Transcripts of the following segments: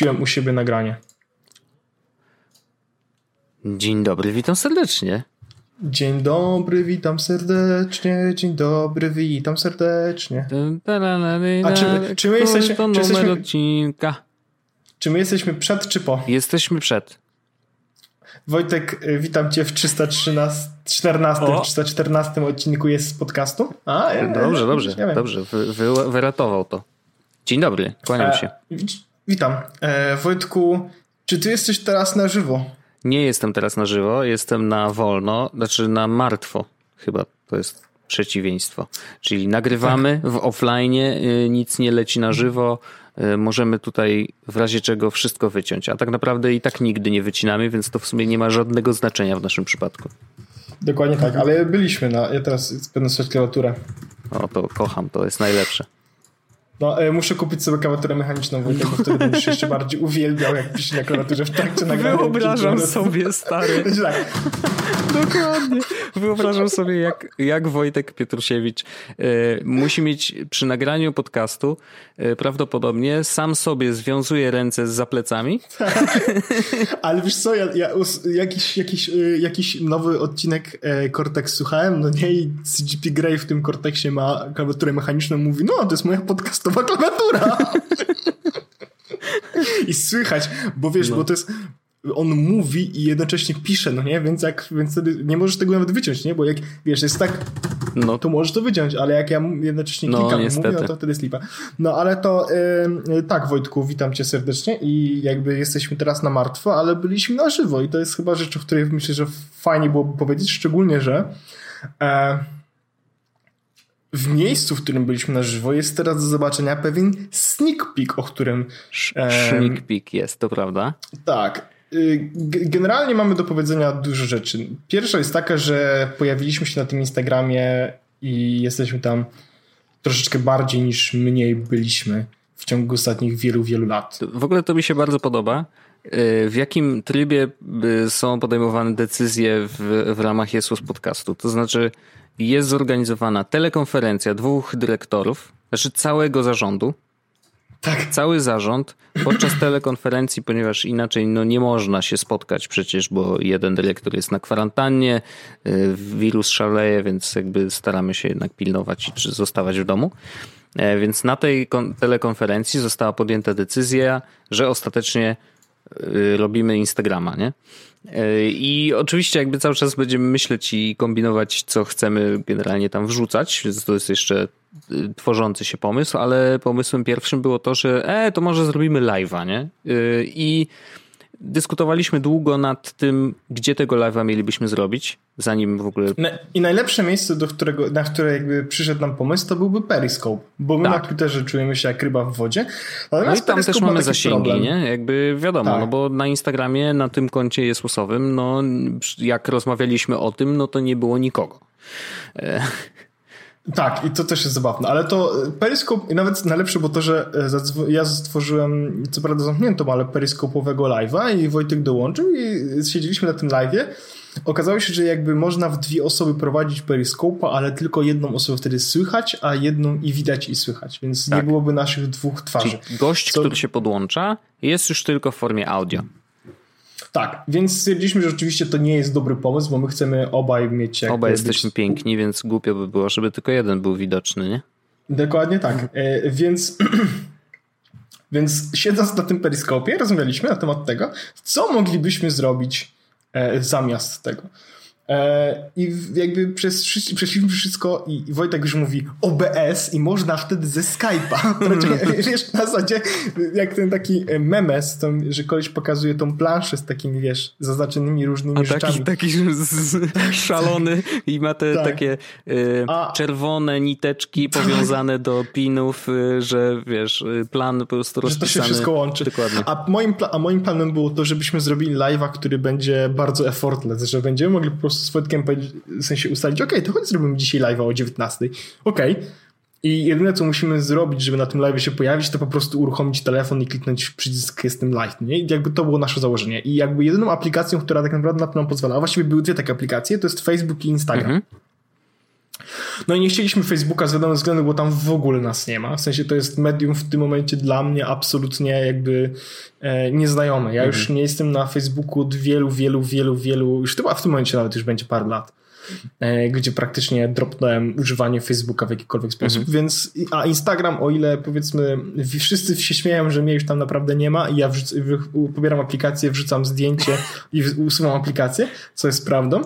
puściłem u siebie nagranie. Dzień dobry, witam serdecznie. Dzień dobry, witam serdecznie. Dzień dobry, witam serdecznie. A czy, czy my jesteśmy. Czy jesteśmy, odcinka. Czy my jesteśmy przed, czy po? Jesteśmy przed. Wojtek, y, witam cię w 313, 14, 314 odcinku jest z podcastu. A, ja, dobrze, dobrze, dobrze. Wy, wy, wyratował to. Dzień dobry, kłaniam e, się. Witam. E, Wojtku, czy ty jesteś teraz na żywo? Nie jestem teraz na żywo, jestem na wolno, znaczy na martwo. Chyba to jest przeciwieństwo. Czyli nagrywamy tak. w offline, y, nic nie leci na żywo, y, możemy tutaj w razie czego wszystko wyciąć, a tak naprawdę i tak nigdy nie wycinamy, więc to w sumie nie ma żadnego znaczenia w naszym przypadku. Dokładnie tak, ale byliśmy na, ja teraz będę sobie klawiaturę. O, to kocham, to jest najlepsze. No, e, muszę kupić sobie klawiaturę mechaniczną, bo tego wtedy będziesz jeszcze bardziej uwielbiał, jak pisze na klawiaturze w trakcie nagrania. Wyobrażam sobie, stary. tak. Dokładnie. Wyobrażam sobie, jak, jak Wojtek Pietrusiewicz e, musi mieć przy nagraniu podcastu e, prawdopodobnie sam sobie związuje ręce z zaplecami. Tak. Ale wiesz co, ja, ja jakiś, jakiś, e, jakiś nowy odcinek Cortex słuchałem, no nie, i CGP Grey w tym Cortexie ma klawiaturę mechaniczną, mówi, no to jest moja podcastowa to klawiatura. I słychać, bo wiesz, no. bo to jest on mówi i jednocześnie pisze, no nie? Więc jak, więc wtedy nie możesz tego nawet wyciąć, nie? Bo jak, wiesz, jest tak, no. to możesz to wyciąć, ale jak ja jednocześnie no, klikam i mówię, no to wtedy slipa. No ale to yy, tak, Wojtku, witam cię serdecznie i jakby jesteśmy teraz na martwo, ale byliśmy na żywo i to jest chyba rzecz, o której myślę, że fajnie byłoby powiedzieć, szczególnie, że yy, w miejscu, w którym byliśmy na żywo, jest teraz do zobaczenia pewien sneak peek, o którym. Sneak peek jest, to prawda? Tak. Y, generalnie mamy do powiedzenia dużo rzeczy. Pierwsza jest taka, że pojawiliśmy się na tym Instagramie i jesteśmy tam troszeczkę bardziej niż mniej byliśmy w ciągu ostatnich wielu, wielu lat. W ogóle to mi się bardzo podoba. Y, w jakim trybie y, są podejmowane decyzje w, w ramach Jesus Podcastu? To znaczy, jest zorganizowana telekonferencja dwóch dyrektorów, znaczy całego zarządu. Tak. Cały zarząd podczas telekonferencji, ponieważ inaczej no nie można się spotkać przecież, bo jeden dyrektor jest na kwarantannie, y, wirus szaleje, więc jakby staramy się jednak pilnować czy zostawać w domu. E, więc na tej telekonferencji została podjęta decyzja, że ostatecznie y, robimy Instagrama, nie? E, I oczywiście jakby cały czas będziemy myśleć i kombinować, co chcemy generalnie tam wrzucać, więc to jest jeszcze y, tworzący się pomysł, ale pomysłem pierwszym było to, że e, to może zrobimy live'a, nie? Y, I dyskutowaliśmy długo nad tym, gdzie tego live'a mielibyśmy zrobić, zanim w ogóle... I najlepsze miejsce, do którego, na które jakby przyszedł nam pomysł, to byłby Periscope, bo my tak. na Twitterze czujemy się jak ryba w wodzie. Natomiast no i tam też mamy zasięgi, problem. nie? Jakby wiadomo, tak. no bo na Instagramie, na tym koncie Jesłosowym, no jak rozmawialiśmy o tym, no to nie było nikogo. E, tak, i to też jest zabawne, ale to e, Periscope, i nawet najlepsze było to, że e, ja stworzyłem, co prawda zamkniętą, ale periskopowego live'a i Wojtek dołączył i siedzieliśmy na tym live'ie. Okazało się, że jakby można w dwie osoby prowadzić periskopa, ale tylko jedną osobę wtedy słychać, a jedną i widać i słychać, więc tak. nie byłoby naszych dwóch twarzy. Czyli gość, co... który się podłącza, jest już tylko w formie audio. Tak, więc stwierdziliśmy, że rzeczywiście to nie jest dobry pomysł, bo my chcemy obaj mieć... Obaj jesteśmy być... piękni, więc głupio by było, żeby tylko jeden był widoczny, nie? Dokładnie tak. E, więc... Więc siedząc na tym periskopie, rozmawialiśmy na temat tego, co moglibyśmy zrobić e, zamiast tego. E, I jakby przez, przeszliśmy wszystko i Wojtek już mówi OBS i można wtedy ze Skype'a. wiesz, na zasadzie jak ten taki memes, że koleś pokazuje tą planszę z takimi, wiesz, zaznaczonymi różnymi A rzeczami. Taki, taki szalony i ma te tak. takie y, A, czerwone niteczki powiązane do pinów, y, że wiesz, y, plan po prostu rozpisany. Że to się wszystko łączy. Dokładnie. A moim, a moim planem było to, żebyśmy zrobili live'a, który będzie bardzo effortless, że będziemy mogli po prostu z Wojtkiem w sensie ustalić, ok, to chodź zrobimy dzisiaj live o 19. Ok. I jedyne, co musimy zrobić, żeby na tym live się pojawić, to po prostu uruchomić telefon i kliknąć w przycisk Jestem Live, nie? Jakby to było nasze założenie. I jakby jedyną aplikacją, która tak naprawdę na to nam pozwala, a właściwie były dwie takie aplikacje, to jest Facebook i Instagram. Mhm. No i nie chcieliśmy Facebooka z wiadomych względów, bo tam w ogóle nas nie ma. W sensie to jest medium w tym momencie dla mnie absolutnie jakby e, nieznajome. Ja już mhm. nie jestem na Facebooku od wielu, wielu, wielu, wielu, już chyba w tym momencie nawet już będzie parę lat. E, gdzie praktycznie dropnąłem używanie Facebooka w jakikolwiek sposób, mhm. więc a Instagram, o ile powiedzmy wszyscy się śmieją, że mnie już tam naprawdę nie ma i ja wrzuc, pobieram aplikację, wrzucam zdjęcie i usuwam aplikację, co jest prawdą,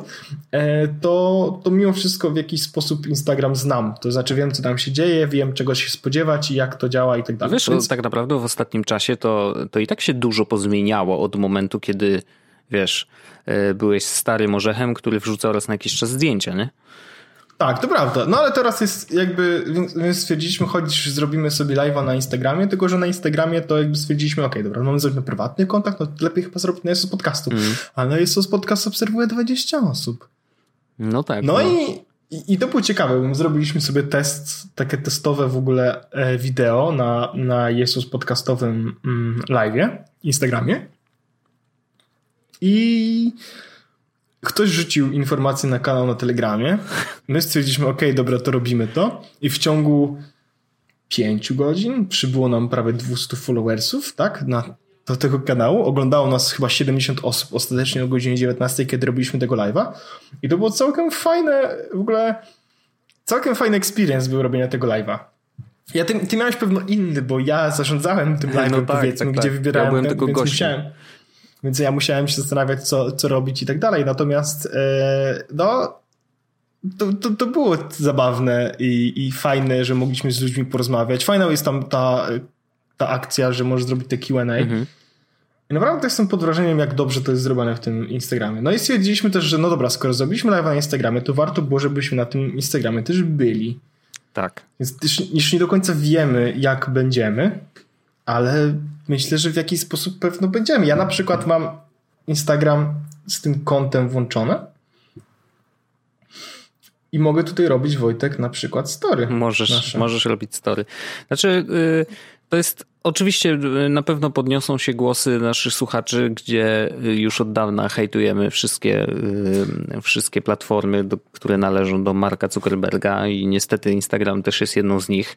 e, to, to mimo wszystko w jakiś sposób Instagram znam, to znaczy wiem, co tam się dzieje, wiem, czego się spodziewać i jak to działa i tak dalej. Wiesz, więc... tak naprawdę w ostatnim czasie to, to i tak się dużo pozmieniało od momentu, kiedy wiesz, e, byłeś starym orzechem, który wrzucał raz na jakiś czas zdjęcia, nie? Tak, to prawda. No ale teraz jest jakby, więc stwierdziliśmy, choć zrobimy sobie live'a na Instagramie, tylko że na Instagramie to jakby stwierdziliśmy, okej, okay, dobra, mamy zrobić prywatny kontakt, no lepiej chyba zrobić na Jesus Podcastu. Mm. A na Jesus Podcast obserwuje 20 osób. No tak. No, no. I, i to było ciekawe, bo zrobiliśmy sobie test, takie testowe w ogóle e, wideo na, na Jesus Podcastowym mm, live'ie, Instagramie. I ktoś rzucił informację na kanał na Telegramie. My stwierdziliśmy, ok, dobra, to robimy to. I w ciągu pięciu godzin przybyło nam prawie 200 followersów, tak, na, do tego kanału. Oglądało nas chyba 70 osób ostatecznie o godzinie 19, kiedy robiliśmy tego live'a. I to było całkiem fajne, w ogóle całkiem fajny experience był robienia tego live'a. Ja ty, ty miałeś pewno inny, bo ja zarządzałem tym live'em, no tak, powiedzmy, tak, gdzie tak. wybierałem ja byłem ten, tylko gościem. Musiałem, więc ja musiałem się zastanawiać, co, co robić i tak dalej. Natomiast e, no, to, to, to było zabawne i, i fajne, że mogliśmy z ludźmi porozmawiać. Fajna jest tam ta, ta akcja, że możesz zrobić te QA. Mhm. I naprawdę jestem pod wrażeniem, jak dobrze to jest zrobione w tym Instagramie. No i stwierdziliśmy też, że no dobra, skoro zrobiliśmy live na Instagramie, to warto było, żebyśmy na tym Instagramie też byli. Tak. Więc już nie do końca wiemy, jak będziemy, ale myślę, że w jakiś sposób pewno będziemy. Ja na przykład mam Instagram z tym kontem włączone i mogę tutaj robić, Wojtek, na przykład story. Możesz, możesz robić story. Znaczy, yy, to jest Oczywiście y, na pewno podniosą się głosy naszych słuchaczy, gdzie y, już od dawna hejtujemy wszystkie, y, wszystkie platformy, do, które należą do Marka Zuckerberga i niestety Instagram też jest jedną z nich.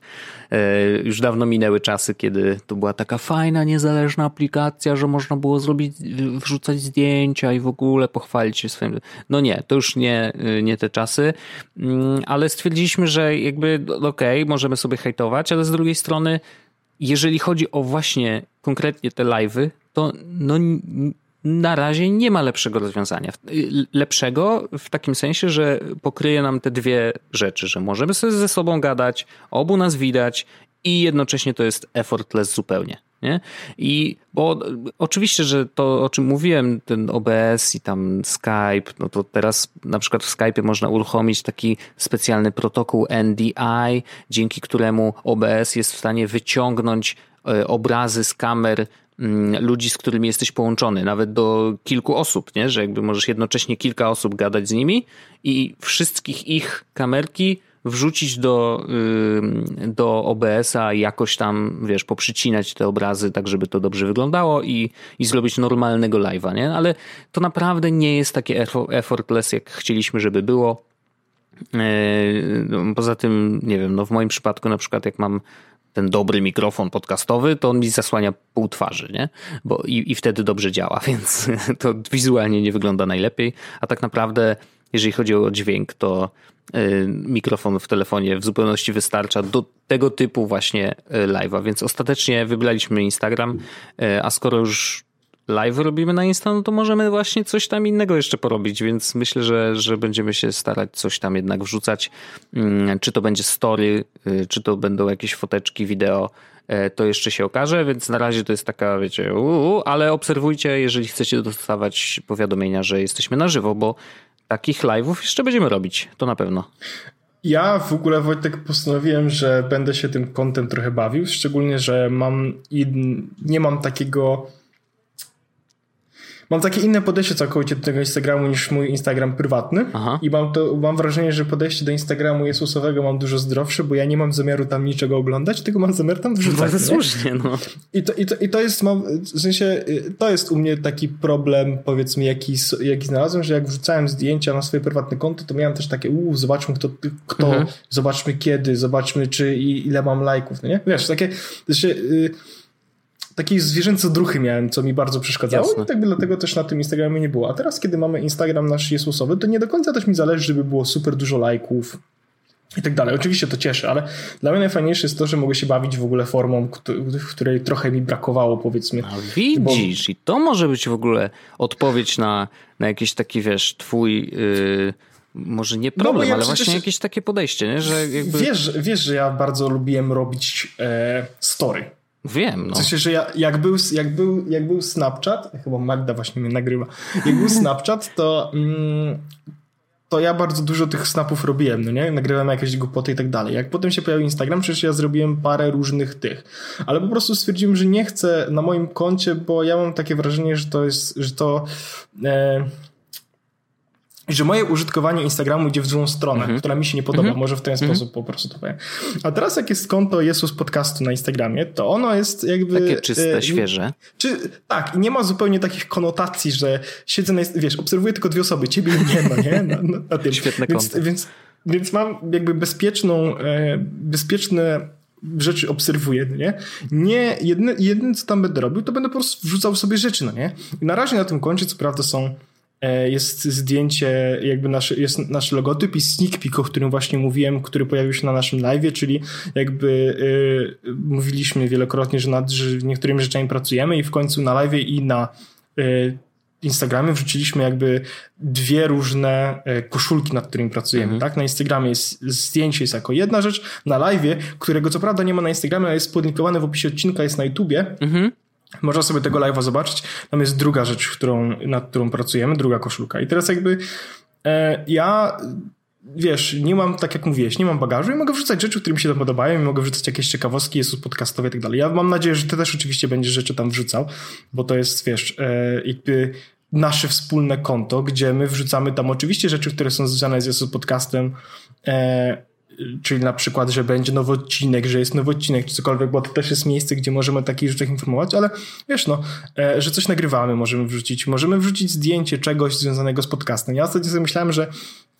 Już dawno minęły czasy, kiedy to była taka fajna, niezależna aplikacja, że można było zrobić, wrzucać zdjęcia i w ogóle pochwalić się swoim. No nie, to już nie, nie te czasy, mm, ale stwierdziliśmy, że jakby okej, okay, możemy sobie hejtować, ale z drugiej strony jeżeli chodzi o właśnie konkretnie te live'y, to no, na razie nie ma lepszego rozwiązania. Lepszego w takim sensie, że pokryje nam te dwie rzeczy, że możemy sobie ze sobą gadać, obu nas widać i jednocześnie to jest effortless zupełnie. Nie? I bo oczywiście, że to o czym mówiłem, ten OBS i tam Skype, no to teraz na przykład w Skype można uruchomić taki specjalny protokół NDI, dzięki któremu OBS jest w stanie wyciągnąć e, obrazy z kamer mm, ludzi, z którymi jesteś połączony, nawet do kilku osób, nie? że jakby możesz jednocześnie kilka osób gadać z nimi i wszystkich ich kamerki wrzucić do, do OBS-a i jakoś tam, wiesz, poprzycinać te obrazy tak, żeby to dobrze wyglądało i, i zrobić normalnego live'a, nie? Ale to naprawdę nie jest takie effortless, jak chcieliśmy, żeby było. No, poza tym, nie wiem, no w moim przypadku na przykład jak mam ten dobry mikrofon podcastowy, to on mi zasłania pół twarzy, nie? Bo i, i wtedy dobrze działa, więc to wizualnie nie wygląda najlepiej, a tak naprawdę jeżeli chodzi o dźwięk, to mikrofon w telefonie w zupełności wystarcza do tego typu właśnie y, live'a, więc ostatecznie wybraliśmy Instagram, y, a skoro już live robimy na Insta, no to możemy właśnie coś tam innego jeszcze porobić, więc myślę, że, że będziemy się starać coś tam jednak wrzucać, mm, czy to będzie story, czy to będą jakieś foteczki, wideo, to jeszcze się okaże, więc na razie to jest taka, wiecie, uu, ale obserwujcie, jeżeli chcecie dostawać powiadomienia, że jesteśmy na żywo, bo takich live'ów jeszcze będziemy robić, to na pewno. Ja w ogóle Wojtek postanowiłem, że będę się tym kątem trochę bawił, szczególnie, że mam nie mam takiego mam takie inne podejście całkowicie do tego Instagramu niż mój Instagram prywatny Aha. i mam, to, mam wrażenie, że podejście do Instagramu Jesusowego mam dużo zdrowsze, bo ja nie mam zamiaru tam niczego oglądać, tylko mam zamiar tam wrzucać. Bardzo słusznie, no. I to, i, to, I to jest, mam, w sensie, y, to jest u mnie taki problem, powiedzmy, jaki, jaki znalazłem, że jak wrzucałem zdjęcia na swoje prywatne konto, to miałem też takie, uuu, zobaczmy kto, kto mhm. zobaczmy kiedy, zobaczmy czy i ile mam lajków, no nie? Wiesz, takie, że, yy, takiej zwierzęce druchy miałem, co mi bardzo przeszkadzało Jasne. i tak dlatego też na tym Instagramie nie było. A teraz, kiedy mamy Instagram nasz Jezusowy, to nie do końca też mi zależy, żeby było super dużo lajków i tak dalej. Oczywiście to cieszy, ale dla mnie najfajniejsze jest to, że mogę się bawić w ogóle formą, w której trochę mi brakowało, powiedzmy. A widzisz, bo... i to może być w ogóle odpowiedź na, na jakiś taki, wiesz, twój... Yy może nie no problem, no ja ale właśnie jakieś takie podejście, nie? że jakby... Wiesz, wiesz, że ja bardzo lubiłem robić e, story. Wiem, no. W sensie, że ja, jak, był, jak, był, jak był Snapchat, chyba Magda właśnie mnie nagrywa, jak był Snapchat, to, mm, to ja bardzo dużo tych snapów robiłem, no nie? Nagrywałem jakieś głupoty i tak dalej. Jak potem się pojawił Instagram, przecież ja zrobiłem parę różnych tych. Ale po prostu stwierdziłem, że nie chcę na moim koncie, bo ja mam takie wrażenie, że to jest, że to... E, że moje użytkowanie Instagramu idzie w złą stronę, mm -hmm. która mi się nie podoba. Mm -hmm. Może w ten sposób mm -hmm. po prostu to powiem. A teraz jak jest konto Jesus Podcastu na Instagramie, to ono jest jakby... Takie czyste, e, świeże. Czy, tak, i nie ma zupełnie takich konotacji, że siedzę na... Wiesz, obserwuję tylko dwie osoby, ciebie i mnie, no nie? Na, na, na tym. Świetne konto. Więc, więc mam jakby bezpieczną, e, bezpieczne rzeczy obserwuję, no nie? Nie, jedyne, jedyne co tam będę robił, to będę po prostu wrzucał sobie rzeczy, no nie? I na razie na tym koncie co prawda są jest zdjęcie, jakby nasz, jest nasz logotyp i sneak peek, o którym właśnie mówiłem, który pojawił się na naszym live, czyli jakby y, mówiliśmy wielokrotnie, że nad że niektórymi rzeczami pracujemy i w końcu na live i na y, Instagramie wrzuciliśmy jakby dwie różne koszulki, nad którymi pracujemy, mhm. tak? Na Instagramie jest zdjęcie jest jako jedna rzecz, na live, którego co prawda nie ma na Instagramie, ale jest podlinkowane w opisie odcinka, jest na YouTubie. Mhm można sobie tego live'a zobaczyć. Tam jest druga rzecz, którą, nad którą pracujemy, druga koszulka. I teraz jakby e, ja wiesz, nie mam, tak jak mówiłeś, nie mam bagażu i mogę wrzucać rzeczy, które mi się tam podobają i mogę wrzucać jakieś ciekawostki, jest podcastowe i tak dalej. Ja mam nadzieję, że ty też oczywiście będziesz rzeczy tam wrzucał, bo to jest, wiesz, e, jakby nasze wspólne konto, gdzie my wrzucamy tam oczywiście rzeczy, które są związane z Jesus Podcastem, e, czyli na przykład, że będzie nowy odcinek, że jest nowy odcinek, czy cokolwiek, bo to też jest miejsce, gdzie możemy o takich rzeczach informować, ale wiesz, no, e, że coś nagrywamy, możemy wrzucić, możemy wrzucić zdjęcie czegoś związanego z podcastem. Ja ostatnio sobie myślałem, że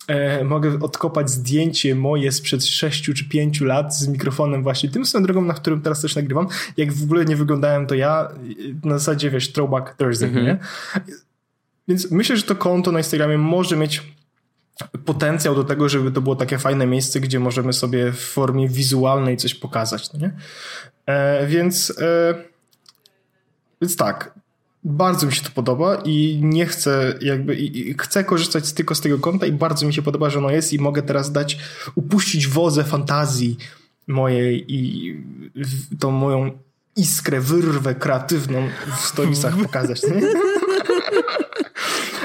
e, mogę odkopać zdjęcie moje sprzed 6 czy 5 lat z mikrofonem właśnie tym samym drogą, na którym teraz też nagrywam. Jak w ogóle nie wyglądałem, to ja na zasadzie, wiesz, throwback Thursday, mm -hmm. nie? Więc myślę, że to konto na Instagramie może mieć potencjał do tego, żeby to było takie fajne miejsce, gdzie możemy sobie w formie wizualnej coś pokazać, no nie? E, więc, e, więc tak, bardzo mi się to podoba i nie chcę jakby, i, i chcę korzystać tylko z tego konta i bardzo mi się podoba, że ono jest i mogę teraz dać, upuścić wozę fantazji mojej i tą moją iskrę, wyrwę kreatywną w stolicach pokazać. Nie?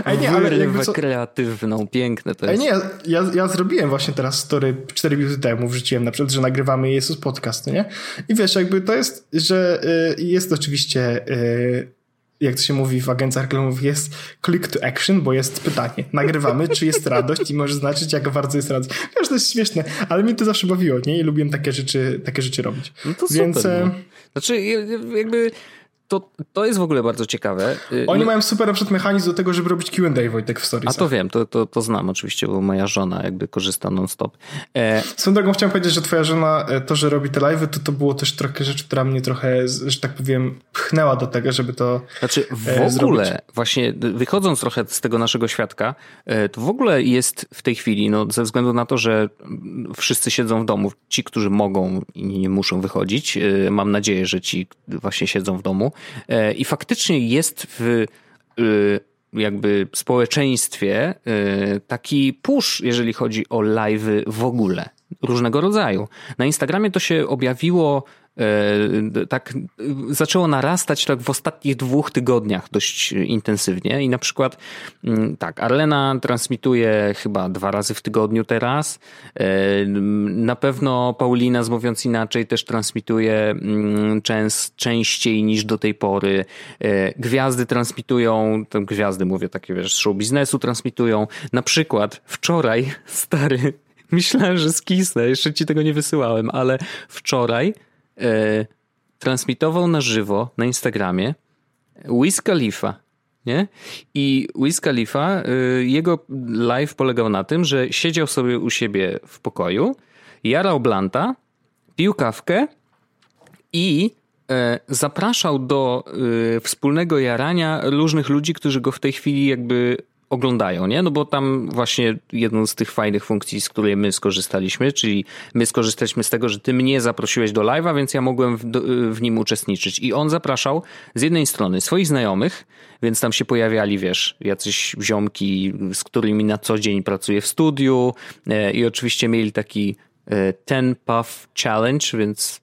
A nie, ale jakby co... kreatywną, piękne to jest. A nie, ja, ja zrobiłem właśnie teraz story 4 minuty temu, wrzuciłem na przykład, że nagrywamy Jezus podcast, nie? I wiesz, jakby to jest, że y, jest oczywiście y, jak to się mówi w agencjach reklamowych, jest click to action, bo jest pytanie. Nagrywamy, czy jest radość i może znaczyć, jak bardzo jest radość. Wiesz, to jest śmieszne, ale mnie to zawsze bawiło, nie? I lubiłem takie rzeczy, takie rzeczy robić. No to Więc, super. No. Znaczy, jakby to, to jest w ogóle bardzo ciekawe. Y, Oni no, mają super na przykład mechanizm do tego, żeby robić Q&A, Wojtek, w storiesach. A to wiem, to, to, to znam oczywiście, bo moja żona jakby korzysta non-stop. E... Swoją drogą chciałem powiedzieć, że twoja żona, e, to, że robi te live'y, to to było też trochę rzecz, która mnie trochę, że tak powiem, pchnęła do tego, żeby to Znaczy w e, ogóle, zrobić. właśnie wychodząc trochę z tego naszego świadka, e, to w ogóle jest w tej chwili, no ze względu na to, że wszyscy siedzą w domu, ci, którzy mogą i nie muszą wychodzić, mam nadzieję, że ci właśnie siedzą w domu, E, I faktycznie jest w y, jakby społeczeństwie y, taki push, jeżeli chodzi o live w ogóle, różnego rodzaju. Na Instagramie to się objawiło E, tak zaczęło narastać tak w ostatnich dwóch tygodniach dość intensywnie i na przykład mm, tak, Arlena transmituje chyba dwa razy w tygodniu teraz. E, na pewno Paulina Mówiąc Inaczej też transmituje mm, częściej niż do tej pory. E, gwiazdy transmitują, gwiazdy mówię takie wiesz, show biznesu transmitują. Na przykład wczoraj, stary, myślałem, że skisnę, jeszcze ci tego nie wysyłałem, ale wczoraj e, transmitował na żywo na Instagramie Wiz Khalifa. Nie? I Wiz Khalifa, e, jego live polegał na tym, że siedział sobie u siebie w pokoju, jarał blanta, pił kawkę i e, zapraszał do e, wspólnego jarania różnych ludzi, którzy go w tej chwili jakby oglądają, nie? No bo tam właśnie jedną z tych fajnych funkcji, z której my skorzystaliśmy, czyli my skorzystaliśmy z tego, że ty mnie zaprosiłeś do live'a, więc ja mogłem w, w, nim uczestniczyć. I on zapraszał z jednej strony swoich znajomych, więc tam się pojawiali, wiesz, jacyś ziomki, z którymi na co dzień pracuję w studiu e, i oczywiście mieli taki e, ten puff challenge, więc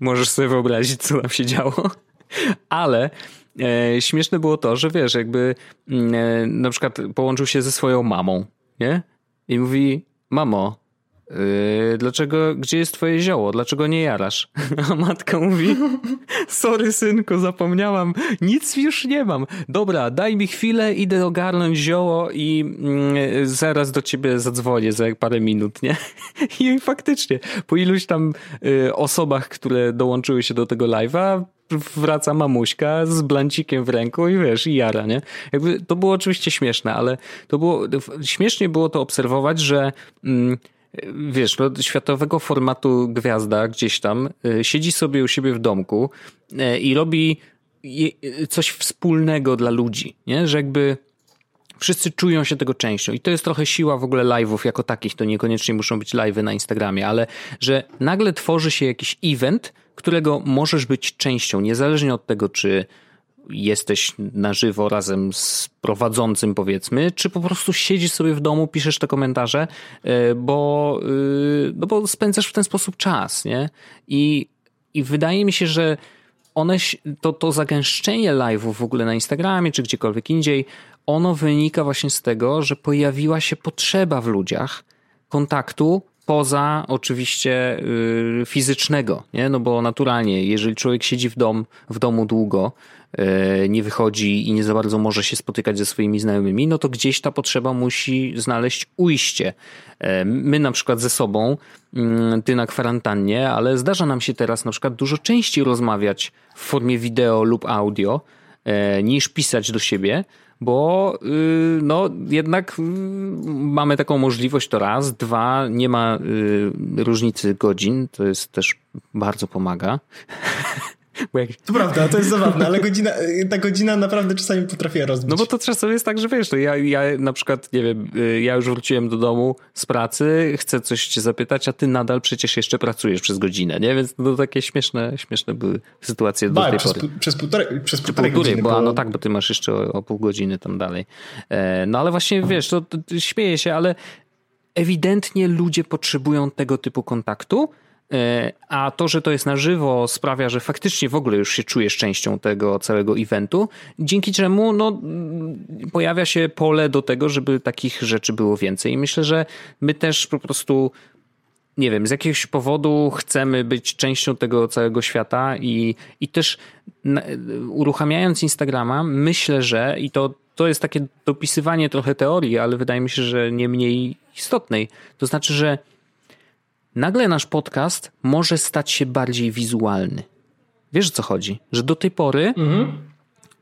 możesz sobie wyobrazić, co tam się działo. Ale śmieszne było to, że wiesz, jakby mm, e, na przykład połączył się ze swoją mamą, nie? I mówi, mamo, Yy, dlaczego, gdzie jest twoje zioło? Dlaczego nie jarasz? A matka mówi, sorry synku, zapomniałam, nic już nie mam. Dobra, daj mi chwilę, idę ogarnąć zioło i yy, zaraz do ciebie zadzwonię za parę minut, nie? I faktycznie, po iluś tam yy, osobach, które dołączyły się do tego live'a, wraca mamuśka z blancikiem w ręku i wiesz, i jara, nie? Jakby to było oczywiście śmieszne, ale to było, śmiesznie było to obserwować, że mm, wiesz, no, światowego formatu gwiazda gdzieś tam y, siedzi sobie u siebie w domku y, i robi coś wspólnego dla ludzi, nie? Że jakby wszyscy czują się tego częścią i to jest trochę siła w ogóle live'ów jako takich, to niekoniecznie muszą być live'y na Instagramie, ale że nagle tworzy się jakiś event, którego możesz być częścią, niezależnie od tego, czy jesteś na żywo razem z prowadzącym, powiedzmy, czy po prostu siedzisz sobie w domu, piszesz te komentarze, e, bo, e, no bo spędzasz w ten sposób czas, nie? I, i wydaje mi się, że one, to, to zagęszczenie live'ów w ogóle na Instagramie czy gdziekolwiek indziej, ono wynika właśnie z tego, że pojawiła się potrzeba w ludziach kontaktu poza oczywiście y, fizycznego, nie? No bo naturalnie, jeżeli człowiek siedzi w, dom, w domu długo, y, nie wychodzi i nie za bardzo może się spotykać ze swoimi znajomymi, no to gdzieś ta potrzeba musi znaleźć ujście. Y, my na przykład ze sobą, mm, ty na kwarantannie, ale zdarza nam się teraz na przykład dużo częściej rozmawiać w formie wideo lub audio, niż pisać do siebie, bo y, no jednak y, mamy taką możliwość to raz, dwa, nie ma y, różnicy godzin, to jest też bardzo pomaga. Jak... To prawda, to jest zabawne, ale godzina, ta godzina naprawdę czasami potrafi rozbić. No bo to czasem jest tak, że wiesz, to ja, ja na przykład, nie wiem, y, ja już wróciłem do domu z pracy, chcę coś cię zapytać, a ty nadal przecież jeszcze pracujesz przez godzinę, nie? Więc to takie śmieszne, śmieszne były sytuacje do tej przez, pory. Przez półtorej, przez półtorej, półtorej godziny. Bo, bo... No tak, bo ty masz jeszcze o, o pół godziny tam dalej. E, no ale właśnie, wiesz, to, to, śmieję się, ale ewidentnie ludzie potrzebują tego typu kontaktu, a to, że to jest na żywo, sprawia, że faktycznie w ogóle już się czujesz częścią tego całego eventu, dzięki czemu no, pojawia się pole do tego, żeby takich rzeczy było więcej. I myślę, że my też po prostu nie wiem, z jakiegoś powodu chcemy być częścią tego całego świata i, i też uruchamiając Instagrama, myślę, że i to, to jest takie dopisywanie trochę teorii, ale wydaje mi się, że nie mniej istotnej. To znaczy, że nagle nasz podcast może stać się bardziej wizualny. Wiesz o co chodzi? Że do tej pory mhm.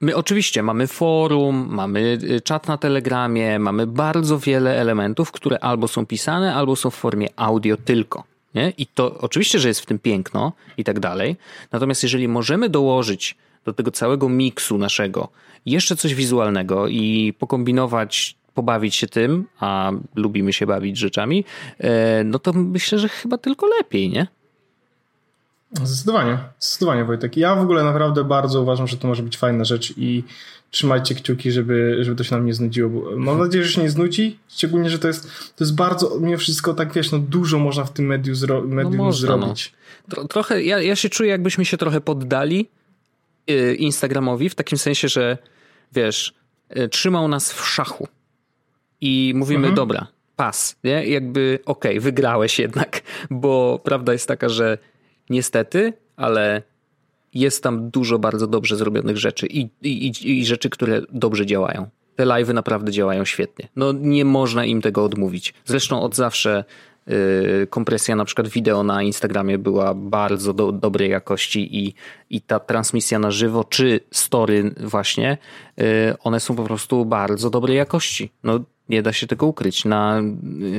my oczywiście mamy forum, mamy y, czat na Telegramie, mamy bardzo wiele elementów, które albo są pisane, albo są w formie audio tylko. Nie? I to oczywiście, że jest w tym piękno i tak dalej. Natomiast jeżeli możemy dołożyć do tego całego miksu naszego jeszcze coś wizualnego i pokombinować pobawić się tym, a lubimy się bawić rzeczami, e, no to myślę, że chyba tylko lepiej, nie? Zdecydowanie, zdecydowanie Wojtek. Ja w ogóle naprawdę bardzo uważam, że to może być fajna rzecz i trzymajcie kciuki, żeby, żeby to się nam nie znudziło. Mam nadzieję, że się nie znudzi, szczególnie, że to jest, to jest bardzo, mimo wszystko tak wiesz, no dużo można w tym medium, zro, medium no można, zrobić. No. Trochę, ja, ja się czuję jakbyśmy się trochę poddali yy, Instagramowi, w takim sensie, że wiesz, yy, trzymał nas w szachu i mówimy, mhm. dobra, pas, nie? Jakby, okej, okay, wygrałeś jednak, bo prawda jest taka, że niestety, ale jest tam dużo bardzo dobrze zrobionych rzeczy i, i, i rzeczy, które dobrze działają. Te live'y naprawdę działają świetnie. No nie można im tego odmówić. Zresztą od zawsze yy, kompresja na przykład wideo na Instagramie była bardzo do, dobrej jakości i, i ta transmisja na żywo, czy story właśnie, yy, one są po prostu bardzo dobrej jakości. No nie da się tego ukryć. Na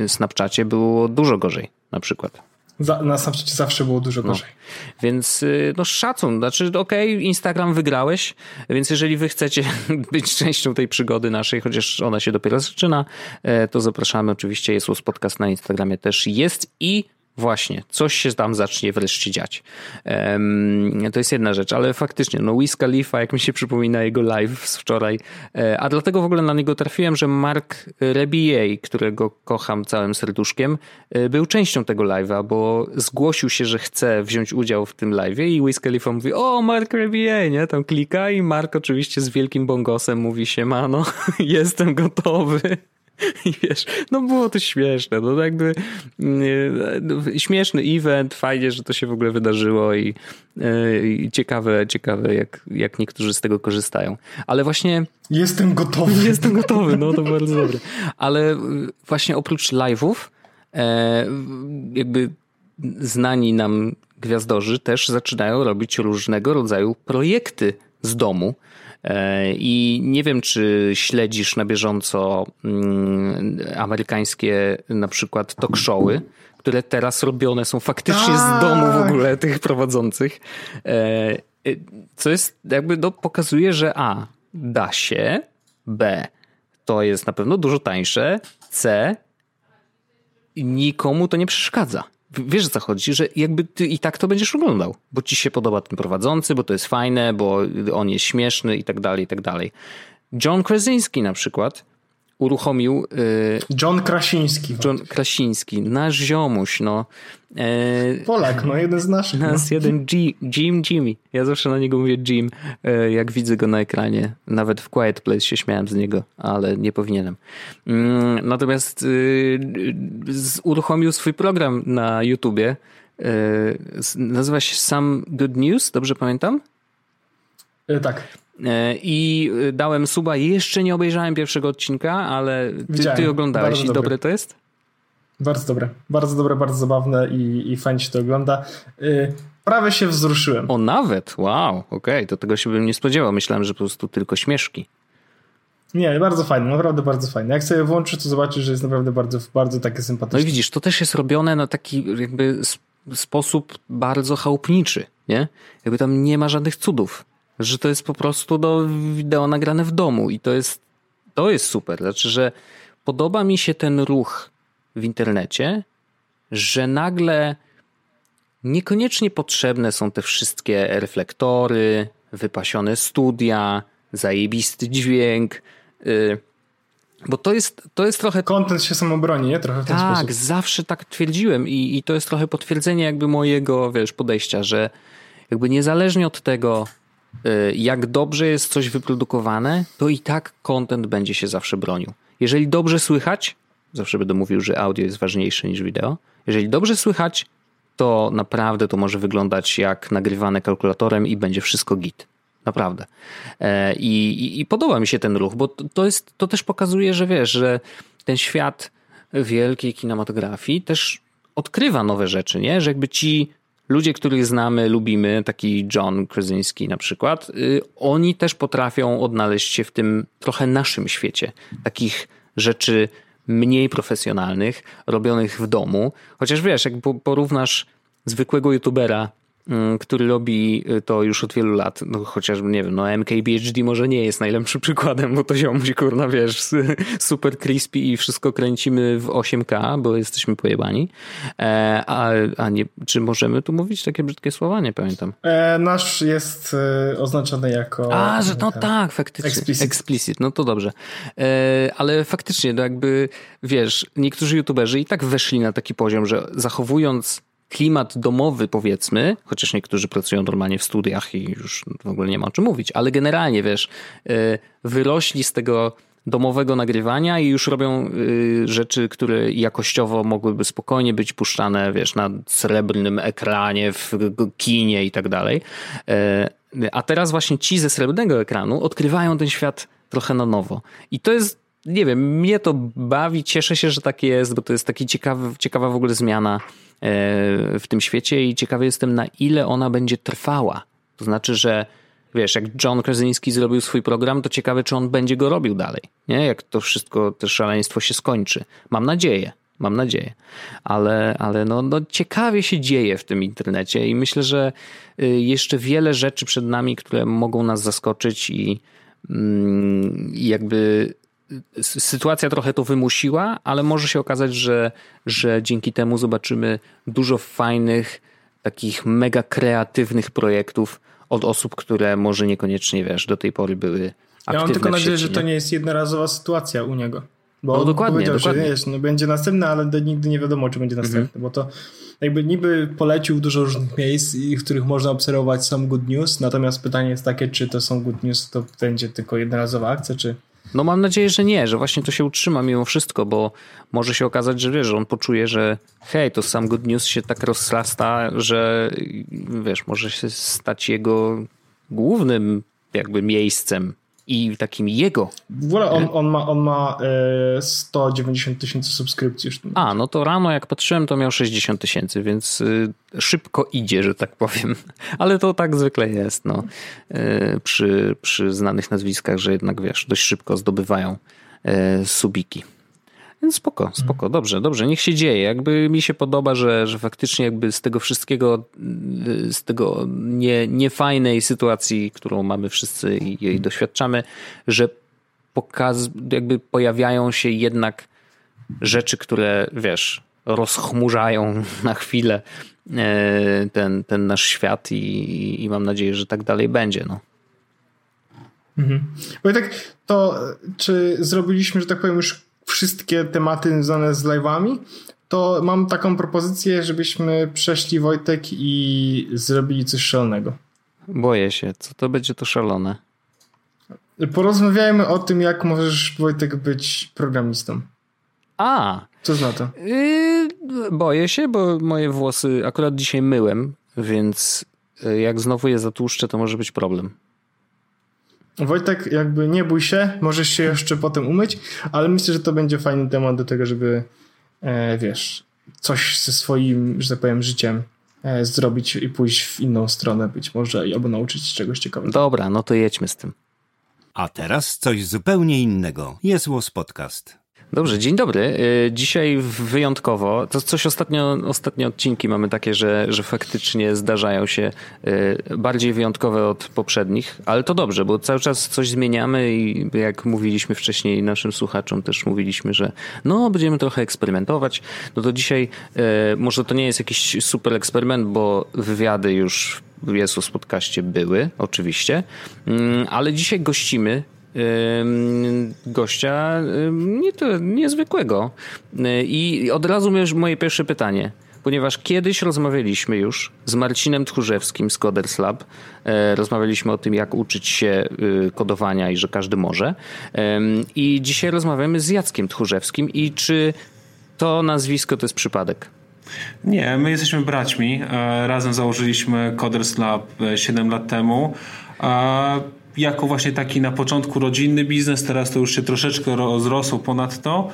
y, Snapchacie było dużo gorzej na przykład. Za, na Snapchacie zawsze było dużo no. gorzej. No. Więc y, no szacun, znaczy okej, okay, Instagram wygrałeś, więc jeżeli wy chcecie być częścią tej przygody naszej, chociaż ona się dopiero zaczyna, e, to zapraszamy oczywiście, jest Podcast na Instagramie też jest i Właśnie, coś się tam zacznie wreszcie dziać. Um, to jest jedna rzecz, ale faktycznie, no Wiz Khalifa, jak mi się przypomina jego live z wczoraj, e, a dlatego w ogóle na niego trafiłem, że Mark Rebillet, którego kocham całym serduszkiem, e, był częścią tego live'a, bo zgłosił się, że chce wziąć udział w tym live'ie i Wiz Khalifa mówi, o Mark Rebillet, nie? Tam klika i Mark oczywiście z wielkim bongosem mówi się, mano, jestem gotowy. I wiesz, no było to śmieszne, no jakby śmieszny event, fajnie, że to się w ogóle wydarzyło i, e, i ciekawe, ciekawe jak, jak niektórzy z tego korzystają. Ale właśnie... Jestem gotowy. Jestem gotowy, no to bardzo dobre. Ale właśnie oprócz live'ów e, jakby znani nam gwiazdorzy też zaczynają robić różnego rodzaju projekty z domu. E, I nie wiem, czy śledzisz na bieżąco mm, amerykańskie na przykład talk showy, które teraz robione są faktycznie z tak. domu w ogóle tych prowadzących. E, e, co jest jakby no, pokazuje, że A da się, B to jest na pewno dużo tańsze, C nikomu to nie przeszkadza wiesz co chodzi, że jakby ty i tak to będziesz oglądał, bo ci się podoba ten prowadzący, bo to jest fajne, bo on jest śmieszny i tak dalej, i tak dalej. John Krasinski na przykład uruchomił... Yy, John Krasiński. John Krasiński, nasz ziomuś, no. Yy, Polak, no jeden z naszych. Nas no. jeden G, Jim Jimmy. Ja zawsze na niego mówię Jim, yy, jak widzę go na ekranie. Nawet w Quiet Place się śmiałem z niego, ale nie powinienem. Mm, natomiast uruchomił swój program na YouTubie. nazywa się Some Good News, dobrze pamiętam? tak. E, I dałem suba. Jeszcze nie obejrzałem pierwszego odcinka, ale ty, ty oglądałeś bardzo i dobre. dobre to jest? Bardzo dobre. Bardzo dobre, bardzo zabawne i, i fajnie się to ogląda. Yy, prawie się wzruszyłem. O, nawet? Wow, okej, okay. to tego się bym nie spodziewał. Myślałem, że po prostu tylko śmieszki. Nie, bardzo fajne, naprawdę bardzo fajne. Jak sobie włączysz, to zobaczysz, że jest naprawdę bardzo, bardzo takie sympatyczne. No i widzisz, to też jest robione na taki jakby sposób bardzo chałupniczy, nie? Jakby tam nie ma żadnych cudów że to jest po prostu do wideo nagrane w domu i to jest, to jest super. Znaczy, że podoba mi się ten ruch w internecie, że nagle niekoniecznie potrzebne są te wszystkie reflektory, wypasione studia, zajebisty dźwięk. Yy, bo to jest, to jest trochę. Kontent się sam obroni, nie? Trochę w ten tak, sposób. Tak, zawsze tak twierdziłem i, i to jest trochę potwierdzenie jakby mojego, wiesz, podejścia, że jakby niezależnie od tego, Y, jak dobrze jest coś wyprodukowane, to i tak content będzie się zawsze bronił. Jeżeli dobrze słychać, zawsze będę mówił, że audio jest ważniejsze niż wideo. Jeżeli dobrze słychać, to naprawdę to może wyglądać jak nagrywane kalkulatorem i będzie wszystko git. Naprawdę. E, I, i, i podoba mi się ten ruch, bo to, jest, to też pokazuje, że wiesz, że ten świat wielkiej kinematografii też odkrywa nowe rzeczy, nie? Że jakby ci ludzie, których znamy, lubimy, taki John Krasinski na przykład, y, oni też potrafią odnaleźć się w tym trochę naszym świecie. Takich rzeczy mniej profesjonalnych, robionych w domu. Chociaż wiesz, jak porównasz zwykłego youtubera który robi to już od wielu lat, no chociażby, nie wiem, no MKBHD może nie jest najlepszym przykładem, bo to ziomuś, kurna, wiesz, super crispy i wszystko kręcimy w 8K, bo jesteśmy pojebani. E, a, a nie, czy możemy tu mówić takie brzydkie słowa? Nie pamiętam. E, nasz jest e, oznaczony jako... A, że no tak, faktycznie. Explicit. Explicit, no to dobrze. E, ale faktycznie, no jakby, wiesz, niektórzy youtuberzy i tak weszli na taki poziom, że zachowując klimat domowy, powiedzmy, chociaż niektórzy pracują normalnie w studiach i już w ogóle nie ma o czym mówić, ale generalnie, wiesz, e, wyrośli z tego domowego nagrywania i już robią y, rzeczy, które jakościowo mogłyby spokojnie być puszczane, wiesz, na srebrnym ekranie, w kinie i tak dalej. E, a teraz właśnie ci ze srebrnego ekranu odkrywają ten świat trochę na nowo. I to jest nie wiem, mnie to bawi, cieszę się, że tak jest, bo to jest taka ciekawa, w ogóle zmiana w tym świecie i ciekawy jestem, na ile ona będzie trwała. To znaczy, że wiesz, jak John Krasinski zrobił swój program, to ciekawe, czy on będzie go robił dalej, nie? Jak to wszystko, to szaleństwo się skończy. Mam nadzieję, mam nadzieję. Ale, ale no, no ciekawie się dzieje w tym internecie i myślę, że y, jeszcze wiele rzeczy przed nami, które mogą nas zaskoczyć i, mm, i jakby sytuacja trochę to wymusiła, ale może się okazać, że, że dzięki temu zobaczymy dużo fajnych, takich mega kreatywnych projektów od osób, które może niekoniecznie, wiesz, do tej pory były aktywne Ja mam tylko nadzieję, że to nie jest jednorazowa sytuacja u niego. Bo no dokładnie, powiedział, dokładnie. że wiesz, no będzie następny, ale nigdy nie wiadomo, czy będzie następny, mhm. bo to jakby niby polecił dużo różnych miejsc, w których można obserwować są good news, natomiast pytanie jest takie, czy to są good news, to będzie tylko jednorazowa akcja, czy no mam nadzieję, że nie, że właśnie to się utrzyma mimo wszystko, bo może się okazać, że wiesz, że on poczuje, że hej, to sam Good News się tak rozrasta, że wiesz, może się stać jego głównym jakby miejscem i takim jego. W ogóle on, on ma, on ma e, 190 tysięcy subskrypcji już. A, no to rano jak patrzyłem, to miał 60 tysięcy, więc y, szybko idzie, że tak powiem. Ale to tak zwykle jest, no. Y, przy, przy znanych nazwiskach, że jednak wiesz, dość szybko zdobywają y, subiki. Więc spoko, spoko, dobrze, dobrze, niech się dzieje. Jakby mi się podoba, że, że faktycznie jakby z tego wszystkiego, z tego nie, niefajnej sytuacji, którą mamy wszyscy i jej doświadczamy, że pokaz, jakby pojawiają się jednak rzeczy, które wiesz, rozchmurzają na chwilę e, ten, ten nasz świat i, i mam nadzieję, że tak dalej będzie. No. Mhm. Bo tak to, czy zrobiliśmy, że tak powiem, już wszystkie tematy związane z live'ami, to mam taką propozycję, żebyśmy przeszli Wojtek i zrobili coś szalonego. Boję się, co to będzie to szalone. Porozmawiajmy o tym, jak możesz Wojtek być programistą. A! Co zna to? Yy, boję się, bo moje włosy akurat dzisiaj myłem, więc y, jak znowu je zatłuszczę, to może być problem. Wojtek, jakby nie bój się, możesz się jeszcze potem umyć, ale myślę, że to będzie fajny temat do tego, żeby e, wiesz, coś ze swoim, że tak powiem, życiem e, zrobić i pójść w inną stronę być może albo nauczyć się czegoś ciekawego. Dobra, no to jedźmy z tym. A teraz coś zupełnie innego. Jest Łos Podcast. Dobrze, dzień dobry. Y, dzisiaj wyjątkowo, to coś ostatnio, ostatnie odcinki mamy takie, że, że faktycznie zdarzają się y, bardziej wyjątkowe od poprzednich, ale to dobrze, bo cały czas coś zmieniamy i jak mówiliśmy wcześniej naszym słuchaczom też mówiliśmy, że no będziemy trochę eksperymentować. No to dzisiaj y, może to nie jest jakiś super eksperyment, bo wywiady już w Jezus podcaście były, oczywiście, mm, ale dzisiaj gościmy gościa nie to, niezwykłego. Y, I od razu moje pierwsze pytanie. Ponieważ kiedyś rozmawialiśmy już z Marcinem Tchórzewskim z Coders Lab. E, rozmawialiśmy o tym, jak uczyć się y, kodowania i że każdy może. I dzisiaj rozmawiamy z Jackiem Tchórzewskim. I czy to nazwisko to jest przypadek? Nie, my jesteśmy braćmi. E, razem założyliśmy Coders Lab 7 e, lat temu jako właśnie taki na początku rodzinny biznes, teraz to już się troszeczkę rozrosło ponad to,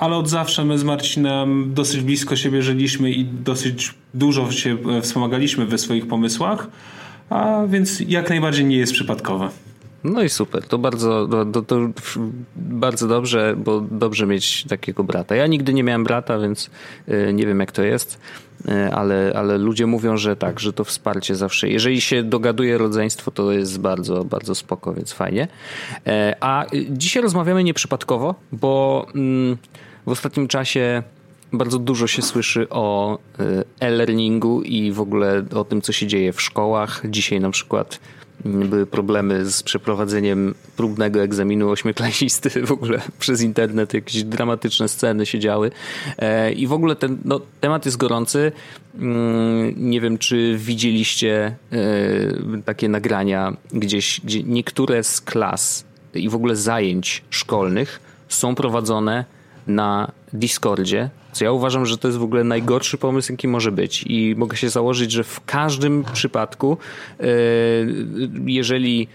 ale od zawsze my z Marcinem dosyć blisko siebie żyliśmy i dosyć dużo się e, wspomagaliśmy we swoich pomysłach, a więc jak najbardziej nie jest przypadkowe. No i super, to bardzo, to, to, bardzo dobrze, bo dobrze mieć takiego brata. Ja nigdy nie miałem brata, więc y, nie wiem jak to jest, ale, ale ludzie mówią, że tak, że to wsparcie zawsze, jeżeli się dogaduje rodzeństwo, to jest bardzo, bardzo spoko, więc fajnie. E, a dzisiaj rozmawiamy nieprzypadkowo, bo mm, w ostatnim czasie bardzo dużo się słyszy o y, e-learningu i w ogóle o tym, co się dzieje w szkołach. Dzisiaj na przykład były problemy z przeprowadzeniem próbnego egzaminu ośmioklasisty w ogóle przez internet, jakieś dramatyczne sceny się działy e, i w ogóle ten no, temat jest gorący. Mm, nie wiem, czy widzieliście e, takie nagrania gdzieś, gdzie niektóre z klas i w ogóle zajęć szkolnych są prowadzone na Discordzie, co ja uważam, że to jest w ogóle najgorszy pomysł, jaki może być. I mogę się założyć, że w każdym przypadku, e, jeżeli